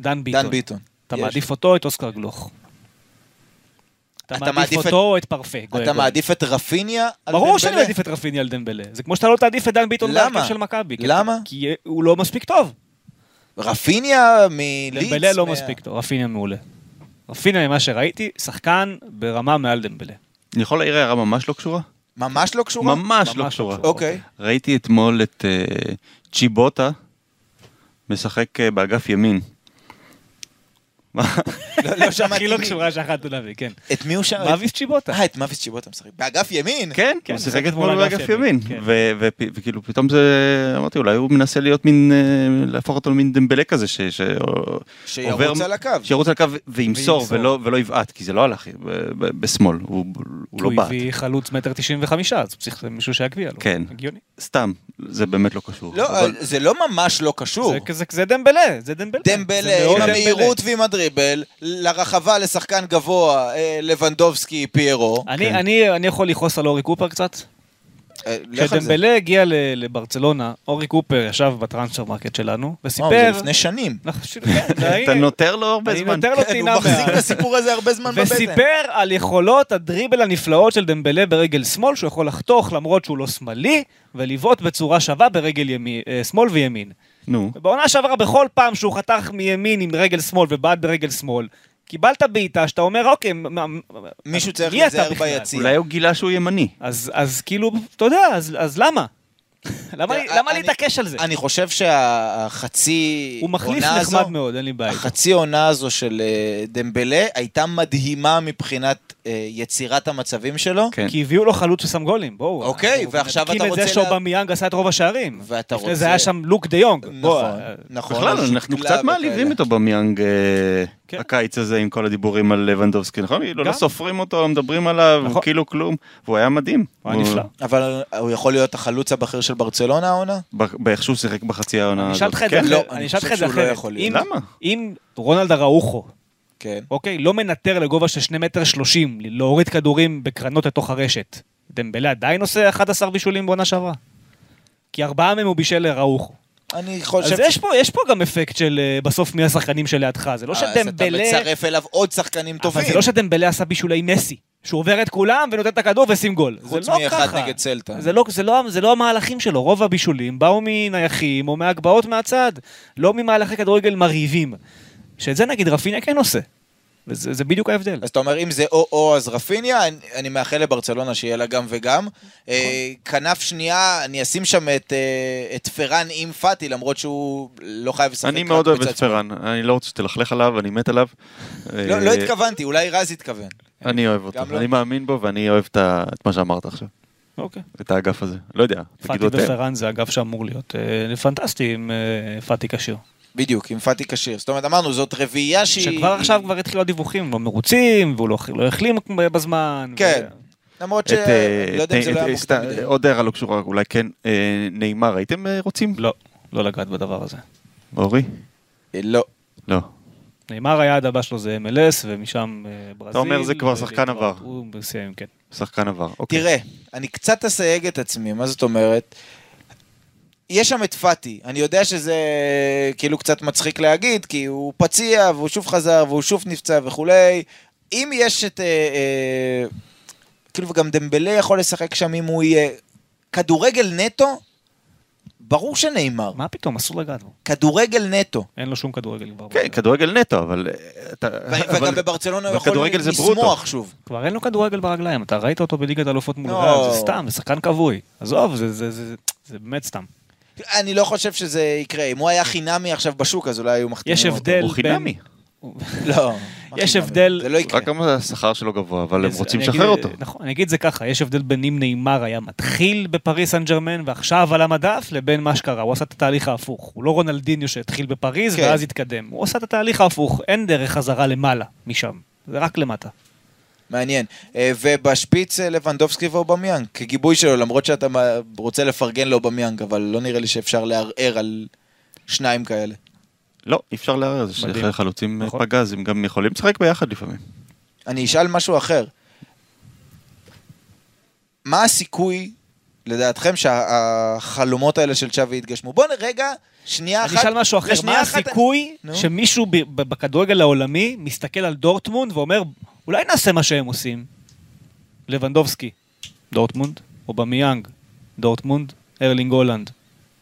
דן ביטון. דן ביטון. אתה יש. מעדיף אותו או את אוסקר גלוך? אתה אתה מעדיף מעדיף את- אותו או את פרפה? גוי, אתה גוי. מעדיף את רפיניה על ברור שאני דמבלה? מעדיף את רפיני על דמבלה. זה כמו שאתה לא תעדיף את דן ביטון? בהרכב של מכבי. למה? כי הוא לא מספיק טוב. רפיניה מליץ? דמבלה לא מה- מספיק טוב, רפיניה מעולה. רפיניה, ממה שראיתי, שחקן ברמה מעל דמבלה. אני יכול להעיר הערה ממש לא קשורה? ממש לא קשורה? ממש לא ממש לא קשורה. קשורה. אוקיי. ראיתי אתמול את אה, צ'יבוטה משחק אה, באגף ימין. מה? לא- לא [laughs] שמעתי הכי לא מי. קשורה שיכולת להביא, כן. את מי הוא שם? מאביס צ'יבוטה. אה, את מאביס צ'יבוטה משחק. באגף ימין? כן, כן, הוא משחק שיחק אתמול באגף ימין, ימין. כן. ו- ו- וכאילו פתאום זה, אמרתי, אולי הוא מנסה להיות מין, אה, להפוך אותו למין דמבלה כזה, ש- שירוץ על הקו. שירוץ על הקו וימסור. ולא יבעט, כי זה לא הלך ב- בשמאל, הוא הוא לא הוא בעט. הביא חלוץ מטר תשעים וחמישה, אז צריך מישהו שיגביע לו. כן. הגיוני. סתם, זה באמת לא קשור. לא, זה לא ממש לא קשור. זה דמבלה, זה דמבלה. דמבלה עם. המהירות ועם הדריבל, לרחבה לשחקן גבוה, אה, לבנדובסקי, פיירו. אני, כן. אני, אני יכול לכעוס על אורי קופר קצת? אה. כשדמבלה הגיע לברצלונה, אורי קופר ישב בטרנספר מרקט שלנו, וואו, וסיפר... זה לפני שנים. [laughs] נכון, כן, אתה נותר לו הרבה אני זמן. נותר לו כן, טינה הוא מחזיק את הסיפור הזה הרבה זמן בבטן. וסיפר על יכולות הדריבל הנפלאות של דמבלה ברגל שמאל, שהוא יכול לחתוך למרות שהוא לא שמאלי, ולבעוט בצורה שווה ברגל אה, שמאל וימין. נו, ובעונה שעברה, בכל פעם שהוא חתך מימין עם רגל שמאל ובעט ברגל שמאל, קיבלת בעיטה שאתה אומר, אוקיי, מה- מישהו צריך להיזהר? ביציע. אולי הוא גילה שהוא ימני. אז, אז כאילו, אתה יודע, אז, אז למה? [laughs] למה, להתעקש על זה? אני חושב שהחצי הוא מחליף עונה נחמד הזו, מאוד, אין לי בעיה. החצי עונה הזו של אה, דמבלה הייתה מדהימה מבחינת יצירת המצבים שלו. כן. כי הביאו לו חלוץ ששם גולים, בואו. אוקיי, ועכשיו אתה את רוצה זה לה- שאובמיאנג עשה את רוב השערים. ואתה לפני רוצה... זה היה שם לוק דה יונג. בוא, נכון, אה, נכון. בכלל, אנחנו קצת מעליבים. את אובמיאנג אה, כן. הקיץ הזה עם כל הדיבורים על לבנדובסקי, נכון? כאילו לא גם. סופרים אותו, לא מדברים עליו, נכון. כאילו כלום. והוא היה מדהים. הוא היה נפלא. אבל הוא יכול להיות החלוץ הבכיר של ברצלונה העונה? באיך שהוא שיחק בחצי העונה אני הזאת. אשאל אותך את זה כן? לא, אחרת. אני אני אשאל אותך את חושב זה שהוא לא אחרת. יכול להיות. אם- למה? אם רונלד אראוחו, כן. אוקיי, לא מנטר לגובה של שני מטר שלושים, להוריד כדורים בקרנות לתוך הרשת, דמבלה עדיין עושה 11 בישולים בעונה שעברה? כי ארבעה מהם הוא בישל לאראוחו. אני אז חושב... יש פה, יש פה גם אפקט של אה, בסוף מי השחקנים שלידך, זה לא אז שדמבלה... אתה מצרף אליו עוד שחקנים טובים. אבל זה לא שדמבלה עשה בישולי מסי, שהוא עובר את כולם ונותן את הכדור ושים גול. חוץ לא מאחד. נגד סלטה. זה לא, זה, לא, זה לא המהלכים שלו, רוב הבישולים באו מנייחים או מהגבהות מהצד, לא ממהלכי כדורגל מרהיבים. שאת זה נגיד רפיניה כן עושה. וזה זה בדיוק ההבדל. אז אתה אומר, אם זה או-או אז רפיניה, אני, אני מאחל לברצלונה שיהיה לה גם וגם. אה, כנף שנייה, אני אשים שם את, אה, את פרן עם פאטי, למרות שהוא לא חייב לשחק. אני מאוד אוהב את. פרן, אני לא רוצה שתלכלך עליו, אני מת עליו. לא, אה, לא התכוונתי, אולי רז התכוון. אני אוהב אותו, לא. אני מאמין בו ואני אוהב את ה- את מה שאמרת עכשיו, אוקיי. את האגף הזה. לא יודע, פאטי אתם. ופרן זה אגף שאמור להיות אה, פנטסטי עם אה, פאטי כשיר. בדיוק, עם פאטי כשיר. זאת אומרת, אמרנו, זאת רביעייה שהיא... שכבר עכשיו כבר התחילו הדיווחים, לא מרוצים, והוא לא לא החלים בזמן. כן. ו- למרות ש... את, אה, לא יודע אם זה לא את- היה מוקדם. עוד הערה לא קשורה, אולי כן, אה, נעימר, הייתם אה, רוצים? לא, לא לגעת בדבר הזה. אורי? אה, לא. לא. נאמר היעד הבא שלו זה MLS, ומשם אה, ברזיל. אומר, זה כבר שחקן. עבר. הוא מסיים, כן. שחקן עבר. אוקיי. תראה, אני קצת אסייג את עצמי, מה זאת אומרת? יש שם את פאטי, אני יודע שזה כאילו קצת מצחיק להגיד, כי הוא פציע, והוא שוב חזר, והוא שוב נפצע וכולי. אם יש את... אה, אה, כאילו, וגם דמבלה יכול לשחק שם אם הוא יהיה... כדורגל נטו, ברור שנאמר. מה פתאום, אסור לגעת בו. כדורגל נטו. אין לו שום כדורגל כבר. כן, כדורגל נטו, אבל... אה, אתה- ו- אבל- וגם בברצלונה הוא יכול זה. לשמוח שוב. כבר אין לו כדורגל ברגליים, אתה ראית אותו בליגת האלופות מול לא. זה סתם, זה שחקן כבוי. עזוב, זה- זה- זה זה באמת סתם. אני לא חושב שזה יקרה. אם הוא היה חינמי עכשיו בשוק, אז אולי היו מחתימים יש אותו. הבדל הוא בין... חינמי. [laughs] לא. מה יש? הבדל- זה לא יקרה. רק גם השכר שלו גבוה, אבל הם רוצים לשחרר אותו. נכון, אני אגיד זה ככה, יש הבדל בין אם נאמר היה מתחיל בפריס סן ג'רמן ועכשיו על המדף, לבין מה שקרה, הוא עשה את התהליך ההפוך. הוא לא רונלדיניו שהתחיל בפריז כן. ואז התקדם. הוא עשה את התהליך ההפוך, אין דרך חזרה למעלה משם, זה רק למטה. מעניין. אה, ובשפיץ אה, לבנדובסקי ואובמיאנג, כגיבוי שלו, למרות שאתה רוצה לפרגן לאובמיאנג, אבל לא נראה לי שאפשר לערער על שניים כאלה. לא, אי אפשר לערער, זה מדהים. שחלוצים נכון. פגז, הם גם יכולים לשחק ביחד לפעמים. אני אשאל משהו אחר. מה הסיכוי, לדעתכם, שהחלומות האלה של צ'אבי יתגשמו? בואו רגע, שנייה אחת... אני אשאל משהו אחר, מה אחת- הסיכוי נו. שמישהו בכדורגל העולמי מסתכל על דורטמונד ואומר, אולי נעשה מה שהם עושים? לבנדובסקי, דורטמונד, אובמיאנג, דורטמונד, ארלינג הולנד,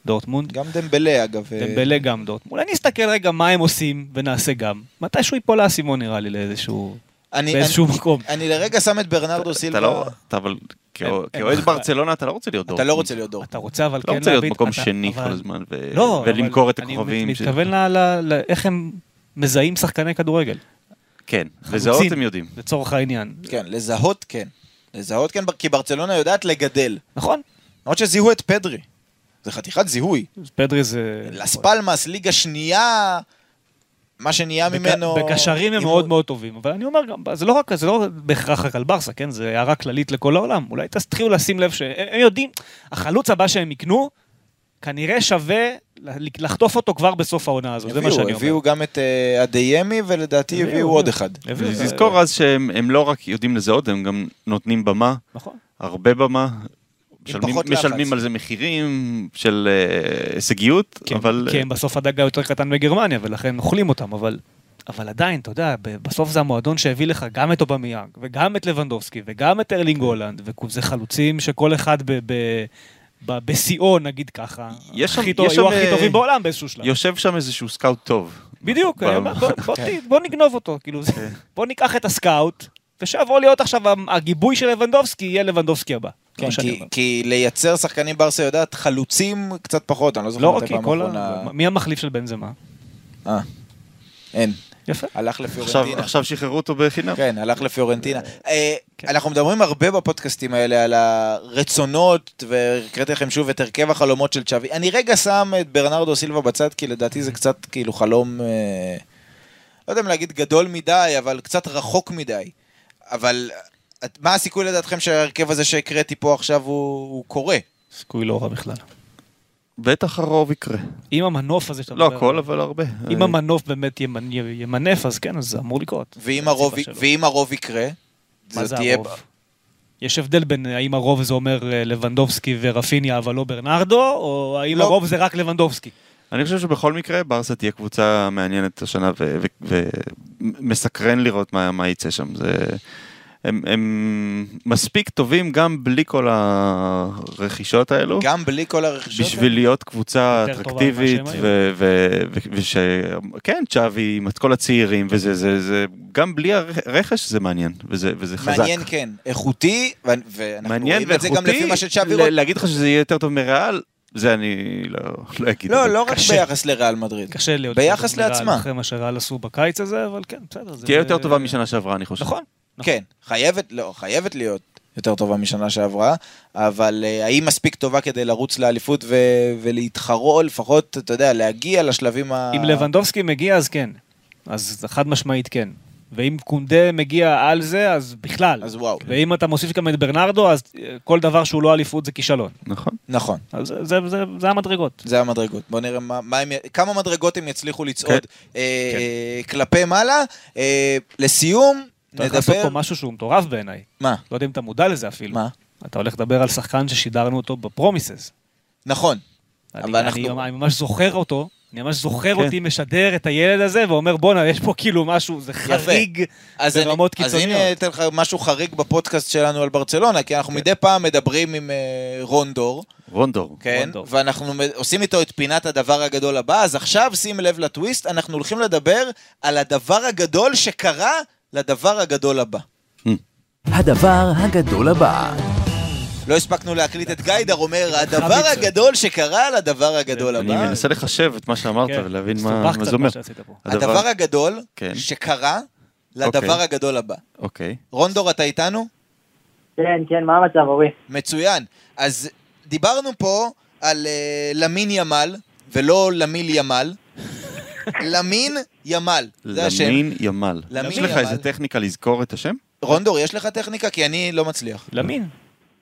דורטמונד, גם דמבלה, אגב. אה, דמבלה גם דורטמונד. אולי נסתכל רגע מה הם עושים ונעשה גם. מתישהו ייפול האסימון נראה לי לאיזשהו... אני- באיזשהו אני- מקום. אני לרגע שם את ברנרדו אתה סילבה. לא, אתה אבל כאוהד ברצלונה אתה לא רוצה להיות אתה דורטמונד. לא רוצה להיות דורטמונד. אתה רוצה אבל אתה כן לא רוצה להיות להביט- מקום אתה- שני כל הזמן, לא, ולמכור את הכוכבים. אני מתכוון ל- ל- ל- איך הם מזהים שחקני כדורגל, כן. לזהות הם יודעים. לצורך העניין. כן, לזהות כן. לזהות כן, כי ברצלונה יודעת לגדל. נכון? למרות שזיהו את פדרי. זה חתיכת זיהוי. פדרי זה... לס פלמאס, ליגה שנייה, מה שנהיה בק- ממנו... בקשרים הם מאוד מאוד טובים, אבל אני אומר גם, זה לא רק, זה לא בהכרח רק על ברסה, כן? זה הערה כללית לכל העולם. אולי תתחילו לשים לב שהם הם יודעים, החלוץ הבא שהם יקנו, כנראה שווה לחטוף אותו כבר בסוף העונה הזו, זה מה שאני אומר. הביאו גם את אה, אדיימי, ולדעתי הביאו. עוד אחד. הביאו, אה, אז שהם הם לא רק יודעים לזהות, הם גם נותנים במה, נכון. הרבה במה. משלמים. משלמים על זה מחירים של אה, הישגיות, הם- אבל... כי הם בסוף הדג היותר קטן בגרמניה, ולכן אוכלים אותם, אבל... אבל עדיין, אתה יודע, בסוף זה המועדון שהביא לך גם את אובמיאנג, וגם את לבנדובסקי, וגם את ארלינג הולנד, וזה חלוצים שכל אחד ב- ב- בשיאו, נגיד ככה, יש שם- הכי טוב- יש היו שם, הכי אה, טובים בעולם באיזשהו שלב. יושב שם איזשהו סקאוט טוב. בדיוק, אה, בוא- בוא- ת- בוא נגנוב אותו, כאילו, זה- בוא ניקח את הסקאוט, ושיבוא להיות עכשיו הגיבוי של לבנדובסקי, יהיה לבנדובסקי הבא. כן, כי, לייצר שחקנים ברסה יודעת, חלוצים קצת פחות, אני לא זוכר לא מתי פעם אחרונה... מי המחליף של בנזמה? אה, אין. יפה. הלך עכשיו, לפיורנטינה. עכשיו שחררו אותו בחינם. כן, הלך לפיורנטינה. אה, כן. אנחנו מדברים הרבה בפודקאסטים האלה על הרצונות, והקראתי לכם שוב את הרכב החלומות של צ'אבי. אני רגע שם את ברנרדו סילבה בצד, כי לדעתי זה קצת כאילו חלום, אה, לא יודע אם להגיד גדול מדי, אבל קצת רחוק מדי. אבל מה הסיכוי לדעתכם שההרכב הזה שהקראתי פה עכשיו הוא הוא קורה? סיכוי לא רע בכלל. בטח הרוב יקרה. אם המנוף הזה שאתה לא מדבר הכל, עליו, אבל הרבה. אם המנוף באמת ימנ- ימנף, אז כן, אז זה אמור לקרות. ואם הרוב. ואם הרוב יקרה? מה זה תהיה- הרוב? יש הבדל בין האם הרוב זה אומר אה, לבנדובסקי ורפיניה אבל לא ברנרדו, או האם לא. הרוב זה רק לבנדובסקי. אני חושב שבכל מקרה ברסה תהיה קבוצה מעניינת השנה ומסקרן לראות מה, מה יצא שם. זה, הם, הם מספיק טובים גם בלי כל הרכישות האלו, גם בלי כל הרכישות? בשביל להיות קבוצה אטרקטיבית, וש... כן, צ'אבי עם את כל הצעירים, וזה, זה, זה, גם בלי הרכש זה מעניין, וזה, וזה חזק. מעניין כן, איכותי, ו- ואנחנו מעניין רואים את זה גם לפי מה שצ'אבי רוצה. להגיד לך שזה יהיה יותר טוב מריאל, זה אני לא, לא אגיד. לא, לא רק קשה. ביחס לריאל מדריד. קשה להיות... ביחס לעצמה. אחרי מה שריאל עשו בקיץ הזה, אבל כן, בסדר. זה- תהיה יותר טובה משנה שעברה, אני חושב. נכון. נכון. כן, חייבת, לא, חייבת להיות יותר טובה משנה שעברה, אבל אה, האם מספיק טובה כדי לרוץ לאליפות ו- ולהתחרות, לפחות, אתה יודע, להגיע לשלבים ה... אם לבנדובסקי מגיע, אז כן. אז חד משמעית כן. ואם קונדה מגיע על זה, אז בכלל. אז וואו. ואם אתה מוסיף גם את ברנרדו, אז אה, כל דבר שהוא לא אליפות זה כישלון. נכון. נכון. אז זה, זה, זה, זה המדרגות. זה המדרגות. בואו נראה מה, מה הם, כמה מדרגות הם יצליחו לצעוד כן. אה, אה, כלפי מעלה. אה, לסיום, צריך לעשות נדבר... פה משהו שהוא מטורף בעיניי. מה? לא יודע אם אתה מודע לזה אפילו. מה? אתה הולך לדבר על שחקן ששידרנו אותו בפרומיסס. נכון. אני, אבל אנחנו- אני, ממש זוכר אותו, אני ממש זוכר כן. אותי משדר את הילד הזה, ואומר, בואנה, יש פה כאילו משהו, זה חריג אז אני- ברמות אז קיצוניות. הנה אתן לך משהו חריג בפודקאסט שלנו על ברצלונה, כי אנחנו מדי פעם מדברים עם אה, רון דור, רונדור. כן. ואנחנו עושים איתו את פינת הדבר הגדול הבא, אז עכשיו שים לב לטוויסט, אנחנו הולכים לדבר על הדבר הגדול שקרה לדבר הגדול הבא. הדבר הגדול הבא. לא הספקנו להקליט את גיידר אומר, הדבר. הגדול שקרה לדבר הגדול אני הבא. מנסה לחשב את מה שאמרת כן, ולהבין מה זה אומר. הדבר הגדול כן. שקרה לדבר אוקיי. הגדול הבא. אוקיי. רונדור, אתה איתנו? כן, כן, מה המצב, אורי? מצוין. אז דיברנו פה על uh, למין ימל, ולא למיל ימל. למין ימל, זה השם. למין ימל. למין יש לך ימל. איזה טכניקה לזכור את השם? רונדור, יש לך טכניקה? כי אני לא מצליח. למין.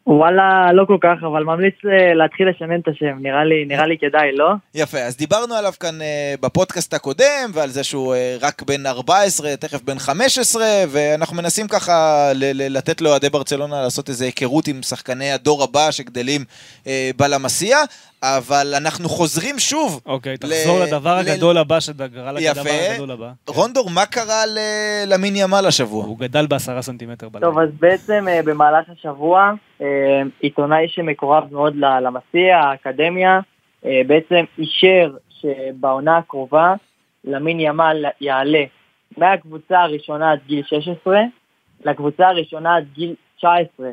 וואלה, לא כל כך, אבל ממליץ אה, להתחיל לשנן את השם, נראה לי, נראה לי כדאי, לא? יפה, אז דיברנו עליו כאן uh, בפודקאסט הקודם, ועל זה שהוא uh, רק בן 14, תכף בן 15, ואנחנו מנסים ככה ל- ל- לתת לאוהדי ברצלונה לעשות איזו היכרות עם שחקני הדור הבא שגדלים uh, בלמסיע, אבל אנחנו חוזרים שוב. אוקיי, ל- תחזור לדבר ל- הגדול הבא שגרע לדבר יפה. הגדול הבא. רונדור, מה קרה ל- למין ימל השבוע? הוא גדל בעשרה סנטימטר בלילה. טוב, אז בעצם אה, במהלך השבוע, אה, עיתונאי שמקורב מאוד למסיע, האקדמיה, אה, בעצם אישר שבעונה הקרובה, למין ימל יעלה מהקבוצה הראשונה עד גיל 16 לקבוצה הראשונה עד גיל 19.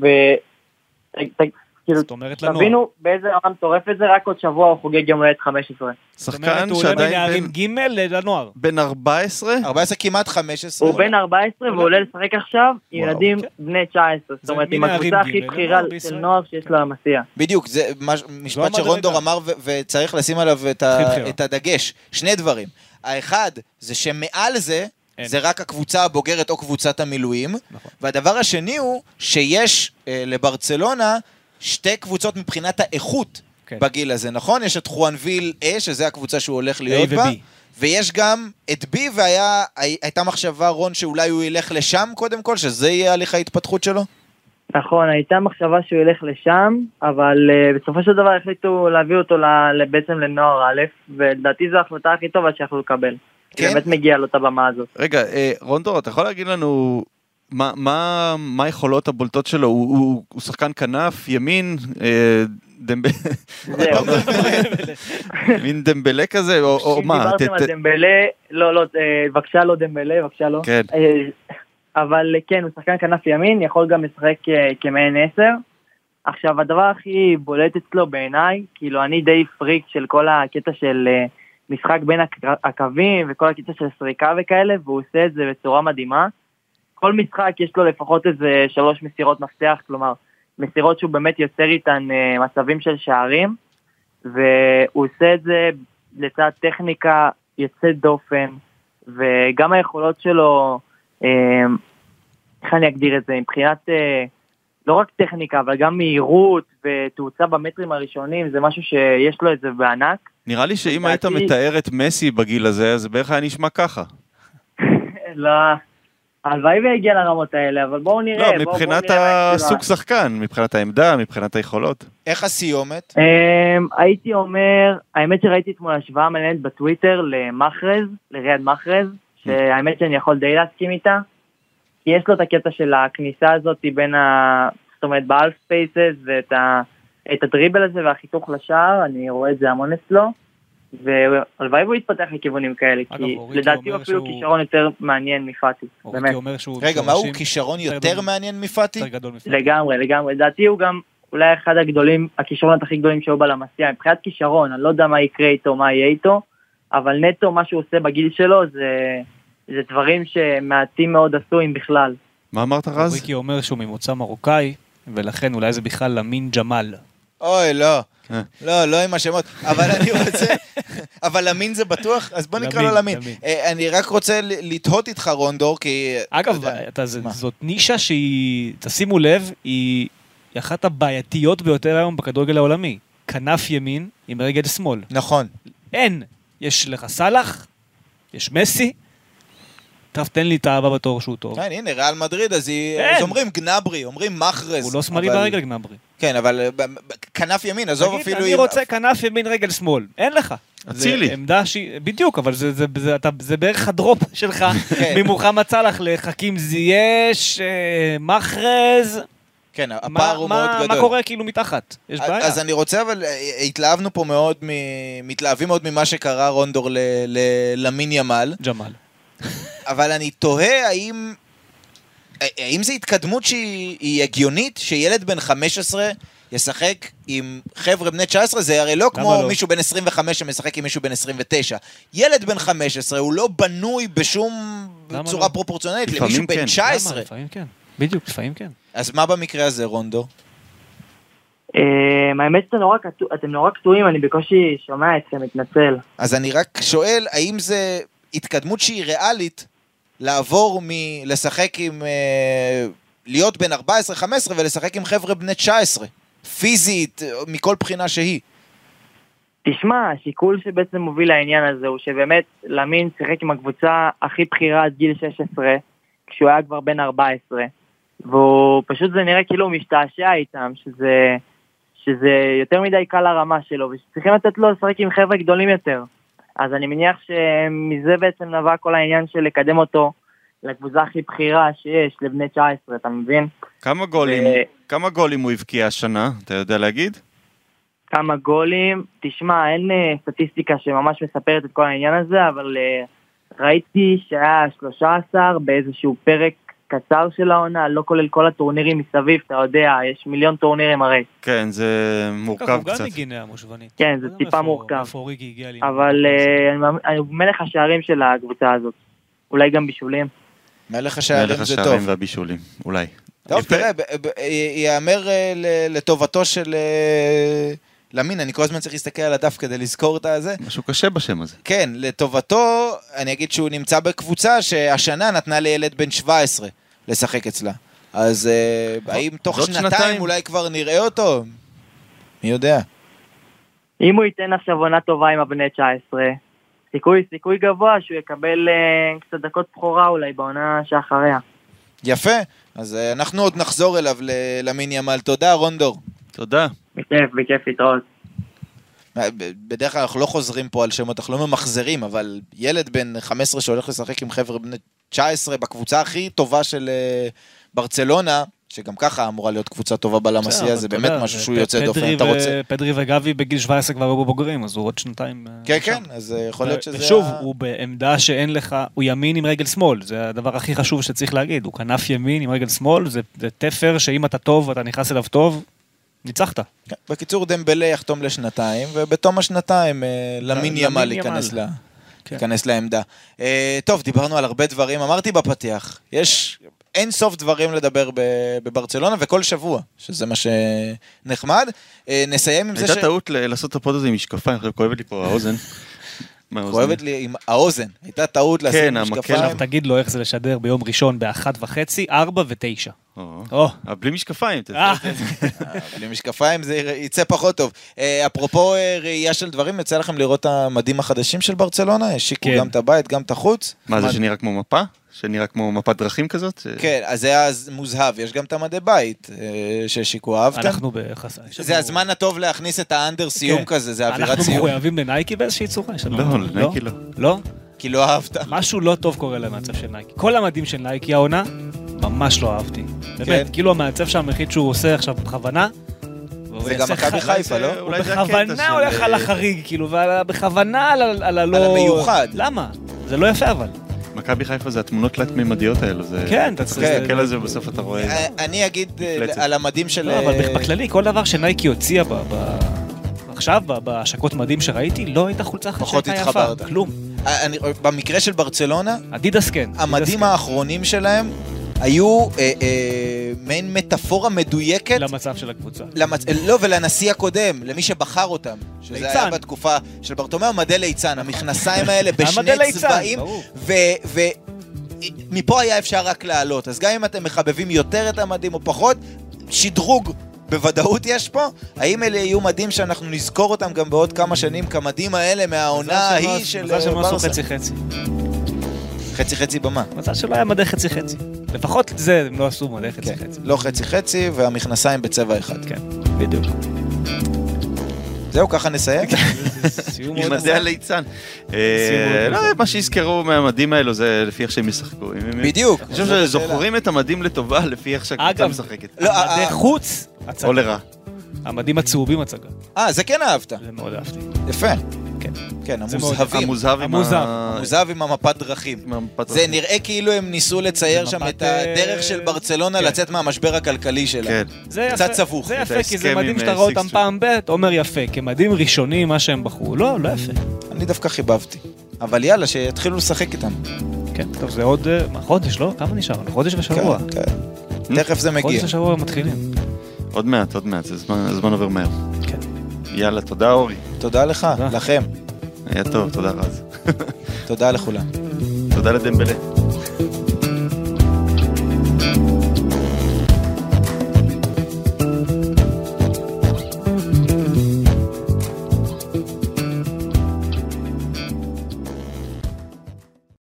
ו... כאילו, זאת אומרת לנוער. תבינו באיזה רמה מטורפת זה, רק עוד שבוע הוא חוגג יום הולדת 15. זאת אומרת, שחקן הוא עולה שעדיין מנערים בן- ג' לנוער. בן 14? 14 כמעט 15. הוא בן 14 והוא עולה לשחק עכשיו ילדים כן. בני 19. זאת אומרת, עם הקבוצה הכי בכירה של. נוער שיש לו למסיע. בדיוק, זה מש- משפט. שרונדור אמר וצריך לשים עליו את. את הדגש. שני דברים. האחד, זה שמעל זה, אין. זה רק הקבוצה הבוגרת או קבוצת המילואים. נכון. והדבר השני הוא שיש אה, לברצלונה שתי קבוצות מבחינת האיכות כן. בגיל הזה, נכון? יש את חואנוויל A, שזה הקבוצה שהוא הולך להיות A בה. ו-B. ויש גם את B, והייתה מחשבה, רון, שאולי הוא ילך לשם קודם כל, שזה יהיה הליך ההתפתחות שלו? נכון, הייתה מחשבה שהוא ילך לשם, אבל uh, בסופו של דבר החליטו להביא אותו ל- ל- בעצם לנוער א', ולדעתי זו ההחלטה הכי טובה שיכלו לקבל. כן? באמת מגיע לו את הבמה הזאת. רגע, אה, רונדור, אתה יכול להגיד לנו מה- מה מה היכולות הבולטות שלו? הוא- הוא הוא שחקן כנף, ימין, אה, דמב- זהו. [laughs] מין דמבלה כזה, או או אם מה? דיברתם ת- על דמבלה, לא, לא, אה, בבקשה לא דמבלה, בבקשה לא. כן. אה, אבל אה, כן, הוא שחקן כנף ימין, יכול גם לשחק כמעין עשר. עכשיו, הדבר הכי בולט אצלו בעיניי, כאילו אני די פריק של כל הקטע של משחק בין הק- הקווים וכל הקטע של סריקה וכאלה, והוא עושה את זה בצורה מדהימה. כל משחק יש לו לפחות איזה שלוש מסירות מפתח, כלומר, מסירות שהוא באמת יוצר איתן אה, מצבים של שערים, והוא עושה את זה לצד טכניקה יוצאת דופן, וגם היכולות שלו, אה, איך אני אגדיר את זה, מבחינת אה, לא רק טכניקה, אבל גם מהירות ותאוצה במטרים הראשונים, זה משהו שיש לו את זה בענק. נראה לי שאם היית מתאר את מסי בגיל הזה, אז בערך היה נשמע ככה. [laughs] לא, הלוואי ויגיע לרמות האלה, אבל בואו נראה. לא, מבחינת. הסוג שחקן, מבחינת העמדה, מבחינת היכולות. איך הסיומת? אמ, הייתי אומר, האמת שראיתי אתמול השוואה מעניינת בטוויטר למחרז, לריאד מחרז, שהאמת שאני יכול די להסכים איתה, כי יש לו את הקטע של הכניסה הזאת בין ה... זאת אומרת, באלף ספייסס ואת ה... את הדריבל הזה והחיתוך לשער, אני רואה את זה המון אצלו, והלוואי והוא יתפתח לכיוונים כאלה, אגב, כי לדעתי הוא אפילו שהוא- כישרון יותר מעניין מפאטי, באמת. שהוא... רגע, מה הוא כישרון יותר מעניין מפאטי? לגמרי, לגמרי. לדעתי הוא גם אולי אחד הגדולים, הכישרונות הכי גדולים שהיו בלמסיע. מבחינת כישרון, אני לא יודע מה יקרה איתו, מה יהיה איתו, אבל נטו מה שהוא עושה בגיל שלו זה, זה דברים שמעטים מאוד עשו אם בכלל. מה אמרת רז? אוריקי אומר שהוא ממוצא מרוקאי, ולכן אולי זה בכלל למין ג'מאל. אוי, לא. אה. לא, לא עם השמות. אבל אני רוצה... אבל למין זה בטוח? אז בוא נקרא לו למין. אה, אני רק רוצה לתהות איתך, רונדור, כי... אגב? זאת נישה שהיא, תשימו לב, היא אחת הבעייתיות ביותר היום בכדורגל העולמי. כנף ימין עם רגל שמאל. נכון. אין. יש לך סאלח, יש מסי, תן לי את הבא בתור שהוא טוב. כן, הנה, ריאל מדריד, אז. אז אומרים גנברי, אומרים מחרז. הוא לא שמאלי אבל- ברגל גנברי. כן, אבל כנף ימין, עזוב תגיד, אפילו... אני רוצה כנף ימין רגל שמאל. אין לך. אצילי. זה עמדה שהיא... בדיוק, אבל זה- זה- זה אתה- זה בערך הדרופ שלך [laughs] כן. [laughs] ממוחמד סאלח לחכים זייש, אה, מחרז. כן, מה- הפער הוא מאוד מה- גדול. מה קורה כאילו מתחת? יש בעיה. אז אני רוצה, אבל אה, התלהבנו פה מאוד, מ... מתלהבים מאוד ממה שקרה רונדור ל- ל- למין ימל, ג'מאל. [laughs] אבל אני תוהה האם... האם זו התקדמות שהיא היא הגיונית, שילד בן 15 ישחק עם חבר'ה בני 19? זה הרי לא כמו לא? מישהו בן 25 שמשחק עם מישהו בן 29. ילד בן 15 הוא לא בנוי בשום למה צורה לא? פרופורציונלית למישהו בן כן. 19. למה? לפעמים כן. בדיוק, לפעמים כן. אז מה במקרה הזה, רונדו? אה, האמת שאתם נורא קטועים, אני בקושי שומע אתכם, מתנצל. אז אני רק שואל, האם זה התקדמות שהיא ריאלית לעבור מלשחק עם... אה, להיות בן 14-15 ולשחק עם חבר'ה בני 19? פיזית, מכל בחינה שהיא. תשמע, השיקול שבעצם מוביל לעניין הזה הוא שבאמת למין שיחק עם הקבוצה הכי בכירה עד גיל 16, כשהוא היה כבר בן 14, והוא פשוט זה נראה כאילו הוא משתעשע איתם, שזה, שזה יותר מדי קל לרמה שלו, ושצריכים לתת לו לשחק עם חבר'ה גדולים יותר. אז אני מניח שמזה בעצם נבע כל העניין של לקדם אותו לקבוצה הכי בכירה שיש, לבני 19, אתה מבין? כמה גולים, ו- כמה גולים הוא הבקיע השנה, אתה יודע להגיד? כמה גולים. תשמע, אין אה, סטטיסטיקה שממש מספרת את כל העניין הזה, אבל אה, ראיתי שהיה 13 באיזשהו פרק קצר של העונה, לא כולל כל הטורנירים מסביב, אתה יודע, יש מיליון טורנירים הרי. כן, זה ככה, מורכב הוא קצת. גם מגינאה המושבנית. כן, זה לא טיפה מורכב. אבל אה, אני הוא מלך השערים של הקבוצה הזאת. אולי גם בישולים. מלך השערים מלך זה השערים טוב. והבישולים, אולי. טוב. תראה, ייאמר אה, ל- לטובתו של אה, למין, אני כל הזמן צריך להסתכל על הדף כדי לזכור את הזה. משהו קשה בשם הזה. כן, לטובתו, אני אגיד שהוא נמצא בקבוצה שהשנה נתנה לילד בן 17 לשחק אצלה. אז אה, האם תוך שנתיים שנתיים. אולי כבר נראה אותו? מי יודע. אם הוא ייתן עכשיו עונה טובה עם הבני 19, סיכוי, סיכוי גבוה שהוא יקבל אה, קצת דקות בכורה אולי בעונה שאחריה. יפה, אז אה, אנחנו עוד נחזור אליו ל- למין ימל. תודה, רונדור. תודה. בכיף, בכיף להתראות. אה, בדרך כלל אנחנו לא חוזרים פה על שמות, אנחנו לא ממחזרים, אבל ילד בן 15 שהולך לשחק עם חבר'ה בני 19 בקבוצה הכי טובה של אה, ברצלונה, שגם ככה אמורה להיות קבוצה טובה בלמסייה, בסדר, זה אתה באמת משהו זה שהוא יוצא דופן, פדרי אתה רוצה... פדרי וגבי בגיל 17 כבר היו בוגרים, אז הוא עוד שנתיים... אה, כן. כן, אז אה, יכול להיות שזה... ושוב, הוא בעמדה שאין לך, הוא ימין עם רגל שמאל, זה הדבר הכי חשוב שצריך להגיד, הוא כנף ימין עם רגל שמאל, זה זה תפר שאם אתה טוב ואתה נכנס אליו טוב, ניצחת. כן, בקיצור, דמבלה יחתום לשנתיים, ובתום השנתיים אה, למין ימל. ייכנס ל... כן. ייכנס לעמדה. אה, טוב, דיברנו על הרבה דברים, אמרתי בפתיח, יש אין סוף דברים לדבר ב- בברצלונה, וכל שבוע, שזה מה שנחמד. אה, נסיים עם זה ש... הייתה טעות ל- לעשות את הפוד הזה עם משקפיים, עכשיו כואבת לי פה האוזן. [laughs] כואבת לי עם האוזן, הייתה טעות לשים כן, המקל. משקפיים. עכשיו תגיד לו איך זה לשדר ביום ראשון באחת וחצי, ארבע ותשע. אבל בלי משקפיים. אתה אה, יודע. אה, בלי משקפיים זה יצא פחות טוב. אה, אפרופו אה, ראייה של דברים, יצא לכם לראות את המדים החדשים של ברצלונה? השיקו כן. גם את הבית, גם את החוץ? מה זה. שנראה כמו מפה? שנראה כמו מפת דרכים כזאת? כן, אז זה היה אז מוזהב, יש גם את המדי בית אה, שהשיקו, אהבתם? אנחנו לנו- זה הזמן הטוב להכניס את האנדר סיום כן. כזה, זה אווירת אנחנו סיום. מחויבים לנייקי באיזושהי צורה? לא, לנייקי לא. לא? כי לא אהבת. משהו לא טוב קורה למעצב של נייקי. כל המדים של נייקי העונה, ממש לא אהבתי. כן. באמת, כאילו המעצב שם החליט שהוא עושה עכשיו בכוונה. זה גם מכבי חיפה, לא? הוא זה בכוונה הולך על החריג, כאילו, ובכוונה על ה- על הלא... המיוחד. למה? זה לא יפה אבל. מכבי חיפה זה התמונות תלת-ממדיות האלו. זה- כן, אתה צריך- מסתכל על זה ובסוף אתה רואה. אה, אני אגיד אה. על המדים של... לא, אבל אה, בכללי, כל דבר שנייקי הוציאה ב... ב- עכשיו, בהשקות מדים שראיתי, לא הייתה חולצה אחת פחות שהייתה יפה. התחברת. כלום. אה, במקרה של ברצלונה, אדידס כן. המדים כן. האחרונים שלהם היו אה, אה, מעין מטאפורה מדויקת. למצב של הקבוצה. למצ... לא, ולנשיא הקודם, למי שבחר אותם. שזה ליצן. היה בתקופה של ברטומיאו, מדי ליצן, המכנסיים האלה [laughs] בשני צבעים. ברור. ו... ו... מפה היה אפשר רק לעלות. אז גם אם אתם מחבבים יותר את המדים או פחות, שדרוג בוודאות יש פה. האם אלה יהיו מדים שאנחנו נזכור אותם גם בעוד כמה שנים כמדים האלה מהעונה מזל ההיא של מזל אה, ברסה? חצי חצי. חצי חצי במה. מזל שלא היה מדי חצי חצי. לפחות זה הם לא עשו מדי חצי כן, חצי. לא חצי חצי, והמכנסיים בצבע אחד. כן, בדיוק. זהו, ככה נסיים? [laughs] סיום מאוד עם מדי. הליצן. אה, לא. מה שיזכרו מהמדים האלו זה לפי איך שהם ישחקו. בדיוק. אני חושב. שזוכרים את המדים לטובה לפי איך שהקבוצה משחקת. לא, המדי אה, חוץ. או לרע. המדים הצהובים הצגה. אה, זה כן אהבת. זה מאוד אהבתי. יפה. כן. כן, המוזהבים. המוזהב עם המוזהב. ה... המוזהב עם המפת דרכים. זה. נראה כאילו הם ניסו לצייר שם את הדרך אה, של ברצלונה כן. לצאת מהמשבר הכלכלי שלה. כן. זה קצת יפה, סבוך. זה יפה, כי זה עם, שאתה אה, רואה אותם. פעם ב', אומר יפה. כמדים ראשונים, מה שהם בחרו. לא, לא יפה. אני דווקא חיבבתי. אבל יאללה, שיתחילו לשחק איתם. כן, טוב, זה עוד אה, מה, חודש, לא? כמה נשאר? חודש ושבוע. כן, כן. תכף זה מגיע. חודש ושבוע מתחילים. עוד מעט, עוד מעט, זה זמן- הזמן עובר מהר. כן. יאללה, תודה אורי. תודה לך, תודה. לכם. היה טוב, תודה רז. תודה לכולם. תודה לדמבלה.